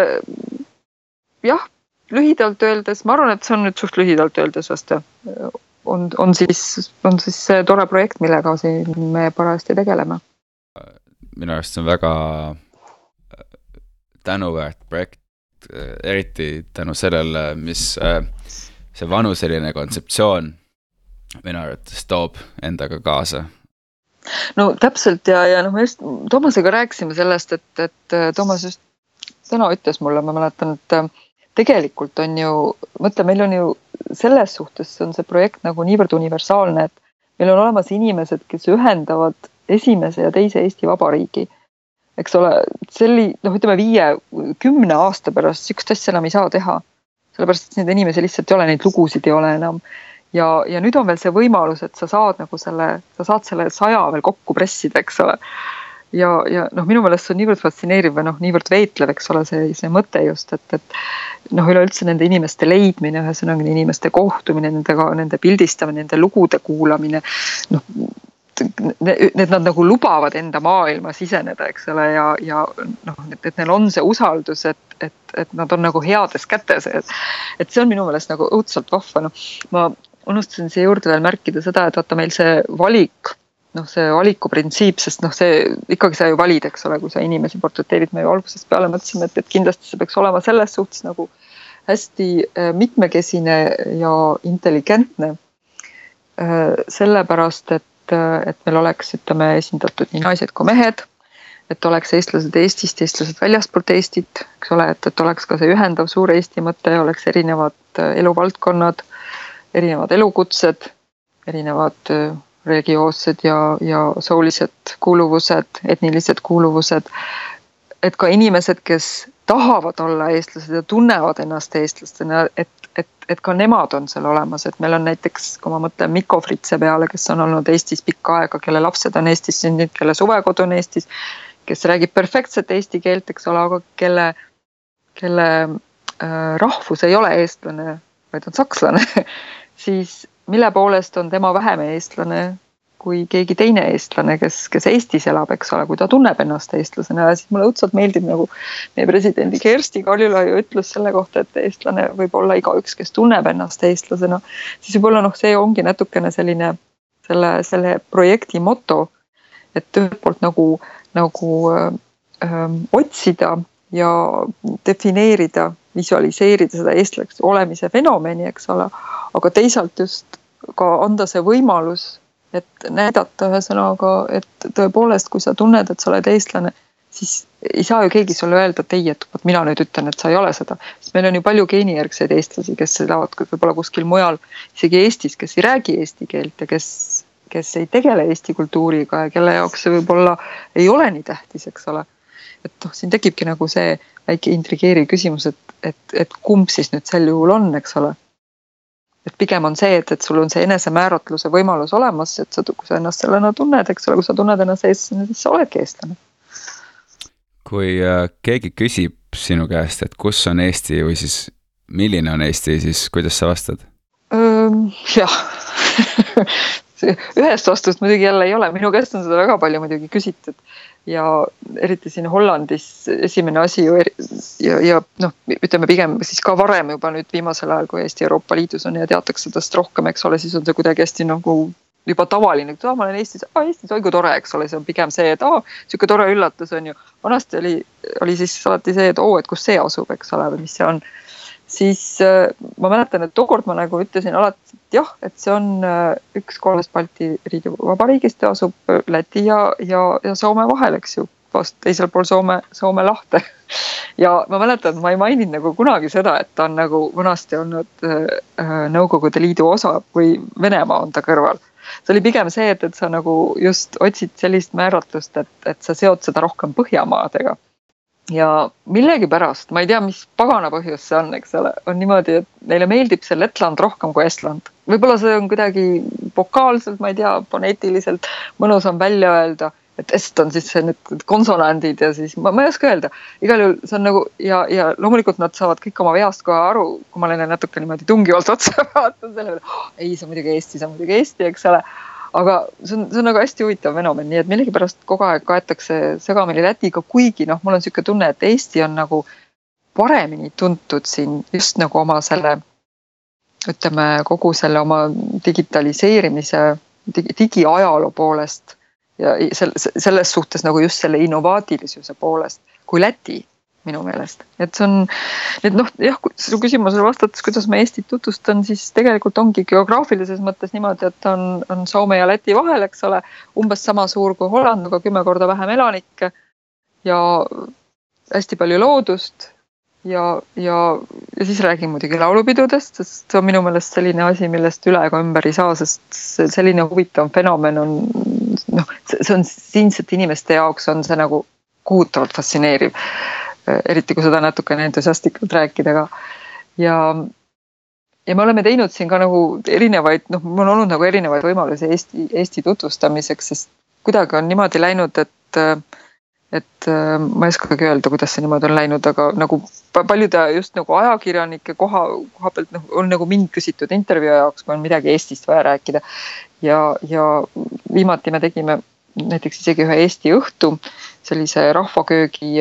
jah lühidalt öeldes, ma arvan, et see on nüüd suht lühidalt öeldes vast jah, on, on siis, on siis see tore projekt, millega siin me parajasti tegeleme. minu arust see on väga äh, tänuväärt projekt, äh, eriti tänu sellele, mis äh, see vanuseline kontseptsioon minu arvates toob endaga kaasa no täpselt ja, ja noh, me just Toomasega rääkisime sellest, et, et Toomas just täna ütles mulle, ma mäletan, et tegelikult on ju, mõtle, meil on ju selles suhtes on see projekt nagu niivõrd universaalne, et meil on olemas inimesed, kes ühendavad esimese ja teise Eesti Vabariigi. eks ole, selli-, noh, ütleme viie, kümne aasta pärast sihukest asja enam ei saa teha. sellepärast, et neid inimesi lihtsalt ei ole, neid lugusid ei ole enam. ja, ja nüüd on veel see võimalus, et sa saad nagu selle, sa saad selle saja veel kokku pressida, eks ole ja, ja noh, minu meelest see on niivõrd fascineeriv või noh, niivõrd veetlev, eks ole, see, see mõte just, et, et noh, üleüldse nende inimeste leidmine, ühesõnaga inimeste kohtumine, nendega, nende pildistamine, nende lugude kuulamine, noh need nad nagu lubavad enda maailma siseneda, eks ole, ja, ja noh, et, neil on see usaldus, et, et, et nad on nagu heades kätes, et. et see on minu meelest nagu õudselt vahva, noh, ma unustasin siia juurde veel märkida seda, et vaata meil see valik noh, see valikuprintsiip, sest noh, see ikkagi sa ju valid, eks ole, kui sa inimesi portreteerid, me ju algusest peale mõtlesime, et, et kindlasti see peaks olema selles suhtes nagu hästi äh, mitmekesine ja intelligentne. Äh, sellepärast, et, äh, et meil oleks, ütleme, esindatud nii naised kui mehed, et oleks eestlased Eestist, eestlased väljaspoolt Eestit, eks ole, et, et oleks ka see ühendav suur Eesti mõte, oleks erinevad eluvaldkonnad, erinevad elukutsed, erinevad religioossed ja, ja soolised kuuluvused, etnilised kuuluvused. et ka inimesed, kes tahavad olla eestlased ja tunnevad ennast eestlastena, et, et, et ka nemad on seal olemas, et meil on näiteks, kui ma mõtlen Mikko Fritse peale, kes on olnud Eestis pikka aega, kelle lapsed on Eestis sündinud, kelle suvekodu on Eestis, kes räägib perfektset eesti keelt, eks ole, aga kelle, kelle äh, rahvus ei ole eestlane, vaid on sakslane <laughs> siis mille poolest on tema vähem eestlane kui keegi teine eestlane, kes, kes Eestis elab, eks ole, kui ta tunneb ennast eestlasena ja siis mulle õudselt meeldib nagu meie presidendi Kersti Kaljulaiu ütlus selle kohta, et eestlane võib olla igaüks, kes tunneb ennast eestlasena. siis võib-olla noh, see ongi natukene selline selle, selle projekti moto, et ühelt poolt nagu, nagu öö, ähm, otsida ja defineerida, visualiseerida seda eestlaseks olemise fenomeni, eks ole, aga teisalt just ka anda see võimalus, et näidata ühesõnaga, et tõepoolest, kui sa tunned, et sa oled eestlane, siis ei saa ju keegi sulle öelda, et ei, et vot mina nüüd ütlen, et sa ei ole seda. sest meil on ju palju geenijärgseid eestlasi, kes elavad võib-olla kuskil mujal, isegi Eestis, kes ei räägi eesti keelt ja kes, kes ei tegele eesti kultuuriga ja kelle jaoks see võib-olla ei ole nii tähtis, eks ole. et noh, siin tekibki nagu see väike intrigeeriv küsimus, et, et, et kumb siis nüüd sel juhul on, eks ole et pigem on see, et, et sul on see enesemääratluse võimalus olemas, et sa, kui sa ennast sellena tunned, eks ole, kui sa tunned ennast eestlasena, siis sa oledki eestlane. kui äh, keegi küsib sinu käest, et kus on Eesti või siis milline on Eesti, siis kuidas sa vastad? jah <laughs> ühest vastust muidugi jälle ei ole, minu käest on seda väga palju muidugi küsitud ja eriti siin Hollandis esimene asi ju ja, ja noh, ütleme pigem siis ka varem juba nüüd viimasel ajal, kui Eesti Euroopa Liidus on ja teatakse tast rohkem, eks ole, siis on see kuidagi hästi nagu juba tavaline, et aa, ma olen Eestis, aa Eestis, oi kui tore, eks ole, see on pigem see, et aa, sihuke tore üllatus on ju. vanasti oli, oli siis alati see, et oo, et kus see asub, eks ole, või mis see on siis äh, ma mäletan, et tookord ma nagu ütlesin alati, et jah, et see on äh, üks kolmest Balti riigi vabariigist ja asub äh, Läti ja, ja, ja Soome vahel, eks ju, vast teisel pool Soome, Soome lahte. <laughs> ja ma mäletan, et ma ei maininud nagu kunagi seda, et ta on nagu vanasti olnud Nõukogude Liidu osa või Venemaa on ta kõrval see oli pigem see, et, et sa nagu just otsid sellist määratlust, et, et sa seod seda rohkem Põhjamaadega ja millegipärast, ma ei tea, mis pagana põhjus see on, eks ole, on niimoodi, et neile meeldib see Lettland rohkem kui Estland. võib-olla see on kuidagi vokaalselt, ma ei tea, foneetiliselt mõnusam välja öelda, et est on siis see need konsonandid ja siis ma, ma ei oska öelda. igal juhul see on nagu ja, ja loomulikult nad saavad kõik oma veast kohe aru, kui ma neile natuke niimoodi tungivalt otsa <laughs> vaatan selle peale oh,. ei, see on muidugi Eesti, see on muidugi Eesti, eks ole aga see on, see on nagu hästi huvitav fenomen, nii et millegipärast kogu aeg kaetakse segamini Lätiga, kuigi noh, mul on niisugune tunne, et Eesti on nagu paremini tuntud siin just nagu oma selle ütleme, kogu selle oma digitaliseerimise digi, digiajaloo poolest ja selles suhtes nagu just selle innovaatilisuse poolest kui Läti minu meelest, et see on, et noh, jah, su küsimusele vastates, kuidas ma Eestit tutvustan, siis tegelikult ongi geograafilises mõttes niimoodi, et on, on Soome ja Läti vahel, eks ole, umbes sama suur kui Holland, aga kümme korda vähem elanikke ja hästi palju loodust ja, ja, ja siis räägin muidugi laulupidudest, sest see on minu meelest selline asi, millest üle ega ümber ei saa, sest selline huvitav fenomen on noh, see on siinsete inimeste jaoks on see nagu kohutavalt fascineeriv eriti kui seda natukene entusiastlikult rääkida ka. ja, ja me oleme teinud siin ka nagu erinevaid, noh, mul on olnud nagu erinevaid võimalusi Eesti, Eesti tutvustamiseks, sest kuidagi on niimoodi läinud, et et ma ei oskagi öelda, kuidas see niimoodi on läinud, aga nagu paljude just nagu ajakirjanike koha, koha pealt noh, on nagu mind küsitud intervjuu jaoks, kui on midagi Eestist vaja rääkida. ja, ja viimati me tegime näiteks isegi ühe Eesti õhtu sellise rahvaköögi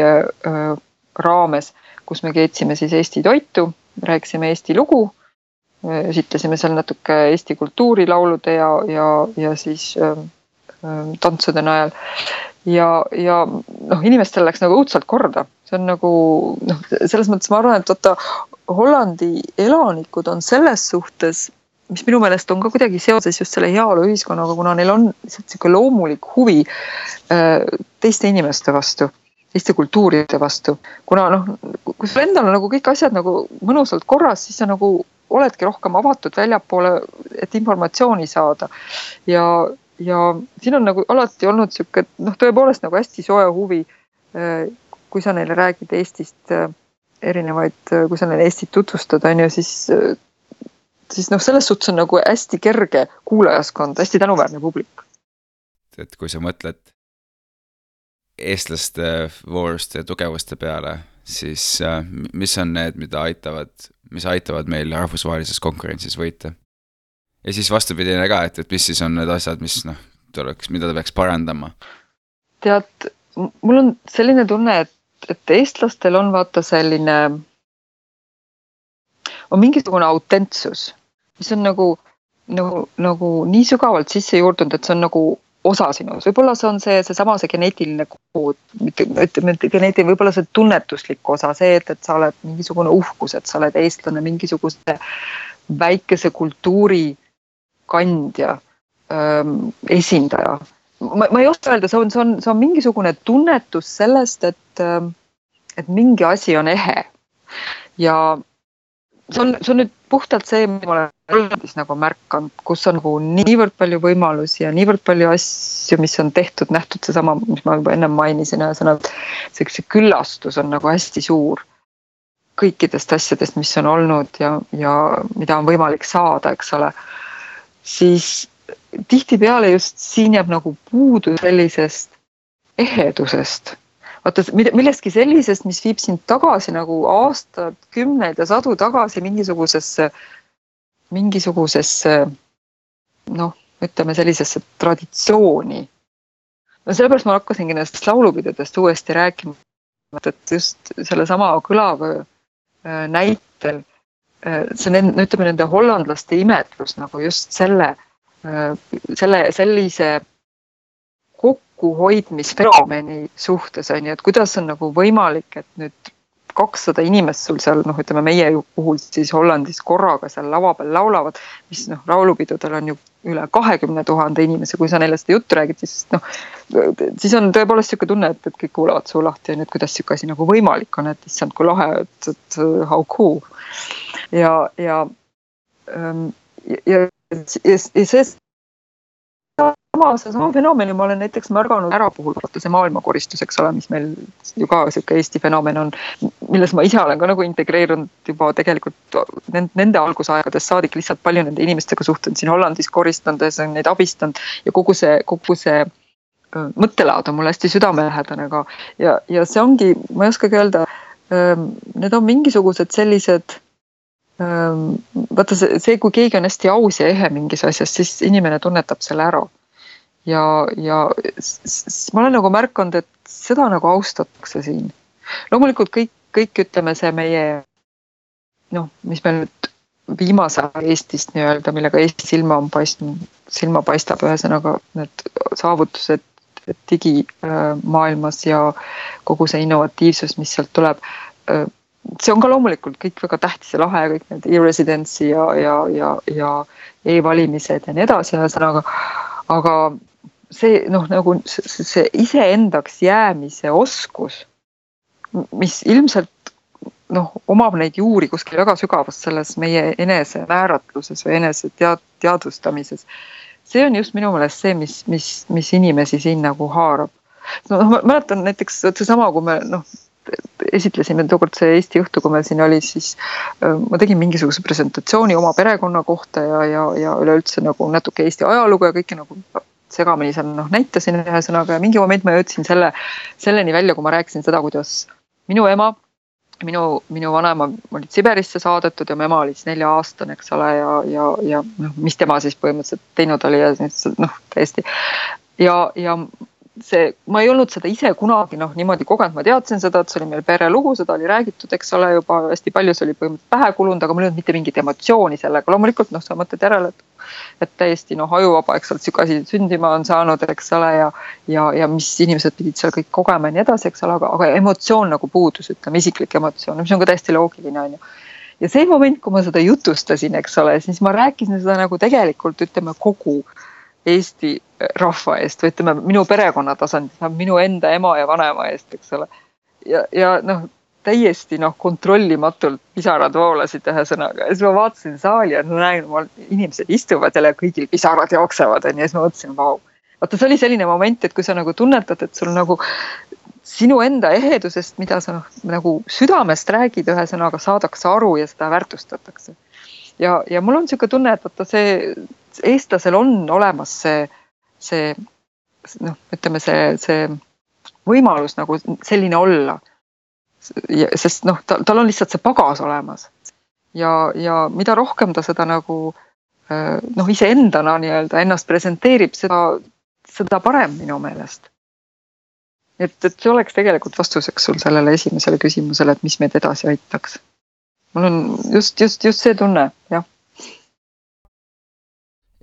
raames, kus me keetsime siis Eesti toitu, rääkisime Eesti lugu, esitlesime seal natuke Eesti kultuuri laulude ja, ja, ja siis äh, tantsude najal. ja, ja noh, inimestel läks nagu õudselt korda, see on nagu noh, selles mõttes ma arvan, et vaata Hollandi elanikud on selles suhtes mis minu meelest on ka kuidagi seoses just selle heaoluühiskonnaga, kuna neil on lihtsalt sihuke loomulik huvi äh, teiste inimeste vastu teiste kultuuride vastu. kuna noh, kui sul endal on nagu kõik asjad nagu mõnusalt korras, siis sa nagu oledki rohkem avatud väljapoole, et informatsiooni saada. ja, ja siin on nagu alati olnud sihuke noh, tõepoolest nagu hästi soe huvi. Äh, kui sa neile räägid Eestist äh, erinevaid, äh, kui sa neile Eestit tutvustad, on ju, siis siis noh, selles suhtes on nagu hästi kerge kuulajaskond, hästi tänuväärne publik. et kui sa mõtled eestlaste vooruste ja tugevuste peale, siis äh, mis on need, mida aitavad, mis aitavad meil rahvusvahelises konkurentsis võita? ja siis vastupidine ka, et, et mis siis on need asjad, mis noh, tuleks, mida ta peaks parandama? tead, mul on selline tunne, et, et eestlastel on vaata selline, on mingisugune autentsus, mis on nagu, nagu, nagu nii sügavalt sisse juurdunud, et see on nagu osa sinus, võib-olla see on see, seesama see geneetiline kood, mitte ütleme, et geneetiline, võib-olla see tunnetuslik osa, see, et, et sa oled mingisugune uhkus, et sa oled eestlane, mingisuguse väikese kultuuri kandja ähm,, esindaja. ma, ma ei oska öelda, see on, see on, see on mingisugune tunnetus sellest, et, et mingi asi on ehe. ja see on, see on nüüd puhtalt see, mida ma olen Hollandis nagu märganud, kus on nagu niivõrd palju võimalusi ja niivõrd palju asju, mis on tehtud, nähtud seesama, mis ma juba ennem mainisin, ühesõnaga see, see küllastus on nagu hästi suur kõikidest asjadest, mis on olnud ja, ja mida on võimalik saada, eks ole, siis tihtipeale just siin jääb nagu puudu sellisest ehedusest vaata millestki sellisest, mis viib sind tagasi nagu aastad, kümneid ja sadu tagasi mingisugusesse, mingisugusesse noh, ütleme sellisesse traditsiooni. no sellepärast ma hakkasingi nendest laulupidudest uuesti rääkima, et just sellesama kõlavöö äh, näitel äh, see on, ütleme nende hollandlaste imetlus nagu just selle, äh, selle, sellise kokkuhoidmisfenomeni suhtes on ju, et kuidas on nagu võimalik, et nüüd kakssada inimest sul seal noh, ütleme meie puhul siis Hollandis korraga seal lava peal laulavad, mis noh, laulupidudel on ju üle kahekümne tuhande inimese, kui sa neile seda juttu räägid, siis noh, siis on tõepoolest niisugune tunne, et, et kõik kuulavad suu lahti, on ju, et kuidas niisugune asi nagu võimalik on, et issand, kui lahe, et, et how cool. ja, ja, ähm, ja, ja, ja, ja see sama, seesama fenomeni ma olen näiteks märganud ära puhul, vaata see maailmakoristus, eks ole, mis meil ju ka sihuke Eesti fenomen on, milles ma ise olen ka nagu integreerunud juba tegelikult nende algusaegadest saadik lihtsalt palju nende inimestega suhtlenud siin Hollandis koristades, neid abistanud ja kogu see, kogu see mõttelaad on mulle hästi südamelähedane ka. Ja, ja see ongi, ma ei oskagi öelda, need on mingisugused sellised vaata see, see, kui keegi on hästi aus ja ehe mingis asjas, siis inimene tunnetab selle ära ja, ja ma olen nagu märganud, et seda nagu austatakse siin. loomulikult kõik, kõik ütleme, see meie noh, mis meil nüüd viimase aja Eestist nii-öelda, millega Eesti silma on paistnud, silma paistab, ühesõnaga need saavutused digimaailmas ja kogu see innovatiivsus, mis sealt tuleb. see on ka loomulikult kõik väga tähtis ja lahe, kõik need e-residency ja, ja, ja, ja e-valimised ja nii edasi, ühesõnaga. aga see noh, nagu see iseendaks jäämise oskus, mis ilmselt noh, omab neid juuri kuskil väga sügavas selles meie enesemääratluses või enese tead-, teadvustamises. see on just minu meelest see, mis, mis, mis inimesi siin nagu haarab. noh, ma mäletan näiteks seesama, kui me noh, esitlesime tookord see Eesti õhtu, kui meil siin oli, siis ma tegin mingisuguse presentatsiooni oma perekonna kohta ja, ja, ja üleüldse nagu natuke Eesti ajalugu ja kõike nagu segamini seal noh, näitasin ühesõnaga ja mingi moment ma jõudsin selle, selleni välja, kui ma rääkisin seda, kuidas minu ema, minu, minu vanaema olid Siberisse saadetud ja mu ema oli siis nelja-aastane, eks ole, ja, ja, ja noh, mis tema siis põhimõtteliselt teinud oli ja noh, täiesti. ja, ja see, ma ei olnud seda ise kunagi noh, niimoodi kogenud, ma teadsin seda, et see oli meil perelugu, seda oli räägitud, eks ole, juba hästi palju, see oli põhimõtteliselt pähe kulunud, aga mul ei olnud mitte mingit emotsiooni sellega, loomulikult noh, sa mõtled järele, et et täiesti noh, ajuvaba, eks ole, sihuke asi sündima on saanud, eks ole, ja ja, ja mis inimesed pidid seal kõik kogema ja nii edasi, eks ole, aga, aga emotsioon nagu puudus, ütleme isiklik emotsioon, mis on ka täiesti loogiline, on ju. Ja see moment, kui ma seda jutustasin, eks ole, siis ma rääkisin seda nagu tegelikult ütleme kogu Eesti rahva eest või ütleme, minu perekonna tasandil, minu enda ema ja vanaema eest, eks ole. ja, ja noh, täiesti noh, kontrollimatult pisarad voolasid ühesõnaga ja siis ma vaatasin saali ja näen, inimesed istuvad jälle, kõigil pisarad jooksevad onju ja siis ma mõtlesin, vau. vaata, see oli selline moment, et kui sa nagu tunnetad, et sul nagu sinu enda ehedusest, mida sa noh, nagu südamest räägid, ühesõnaga saadakse aru ja seda väärtustatakse. ja, ja mul on niisugune tunne, et vaata see, eestlasel on olemas see see noh, ütleme see, see võimalus nagu selline olla. sest noh, tal, tal on lihtsalt see pagas olemas ja, ja mida rohkem ta seda nagu äh, noh, iseendana nii-öelda ennast presenteerib, seda, seda parem minu meelest. et, et see oleks tegelikult vastuseks sul sellele esimesele küsimusele, et mis meid edasi aitaks. mul on just, just, just see tunne, jah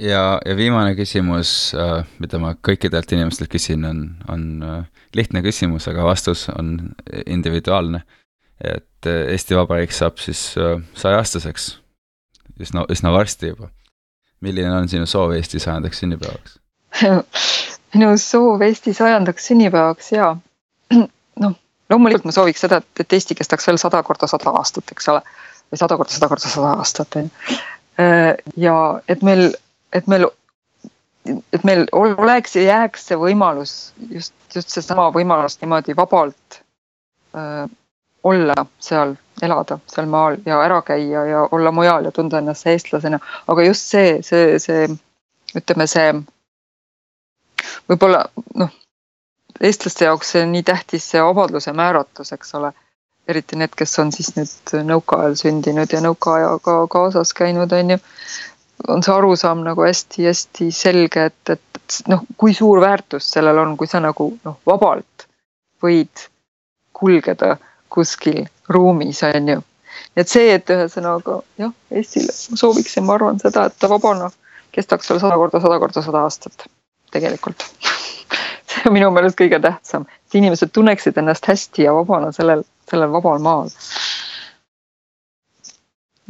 ja, ja viimane küsimus, äh, mida ma kõikidelt inimestelt küsin, on, on äh, lihtne küsimus, aga vastus on individuaalne. et äh, Eesti Vabariik saab siis sajaaastaseks üsna, üsna varsti juba. milline on sinu soov Eesti sajandaks sünnipäevaks <laughs> minu soov Eesti sajandaks sünnipäevaks ja <clears throat> noh, loomulikult ma sooviks seda, et, et Eesti kestaks veel sada korda sada aastat, eks ole. või sada korda sada korda sada aastat on ju. ja et meil, et meil, et meil oleks ja jääks see võimalus just, just seesama võimalus niimoodi vabalt öö, olla seal, elada seal maal ja ära käia ja olla mujal ja tunda ennast eestlasena, aga just see, see, see ütleme, see võib-olla noh, eestlaste jaoks see nii tähtis, see vabaduse määratlus, eks ole. eriti need, kes on siis nüüd nõukaajal sündinud ja nõukaajaga kaasas käinud, on ju. On see arusaam nagu hästi-hästi selge, et, et noh, kui suur väärtus sellel on, kui sa nagu noh, vabalt võid kulgeda kuskil ruumis, on ju. et see, et ühesõnaga jah, Eestile sooviksin, ma arvan seda, et ta vabana kestaks veel sada korda, sada korda sada aastat tegelikult <laughs> see on minu meelest kõige tähtsam, et inimesed tunneksid ennast hästi ja vabana sellel, sellel vabal maal.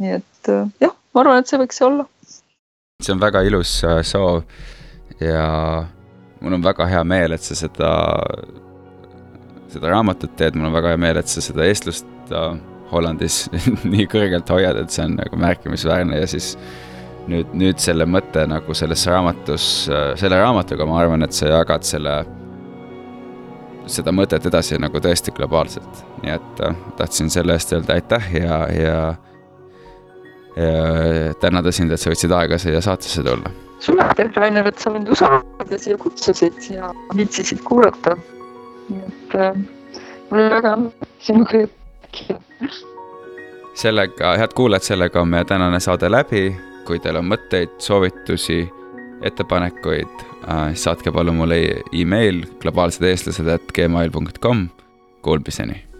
nii et jah, ma arvan, et see võiks see olla. See on väga ilus äh, soov ja mul on väga hea meel, et sa seda, seda raamatut teed, mul on väga hea meel, et sa seda eestlust äh, Hollandis <laughs> nii kõrgelt hoiad, et see on nagu märkimisväärne. Ja siis nüüd, nüüd selle mõtte nagu selles raamatus, selle raamatuga ma arvan, et sa jagad selle, seda mõtet edasi nagu tõesti globaalselt. nii et äh, tahtsin selle eest öelda aitäh ja, ja tänada sind, et sa võtsid aega siia saatesse tulla. sulle aitäh, Rainer, et sa mind usaldad ja siia kutsusid ja viitsisid kuulata. nii et äh, mul oli väga sinuga rääkida. sellega, head kuulajad, sellega on meie tänane saade läbi kui teil on mõtteid, soovitusi, ettepanekuid, äh, saatke palun mulle email globaalsed eestlased at gmail.com. Kuulmiseni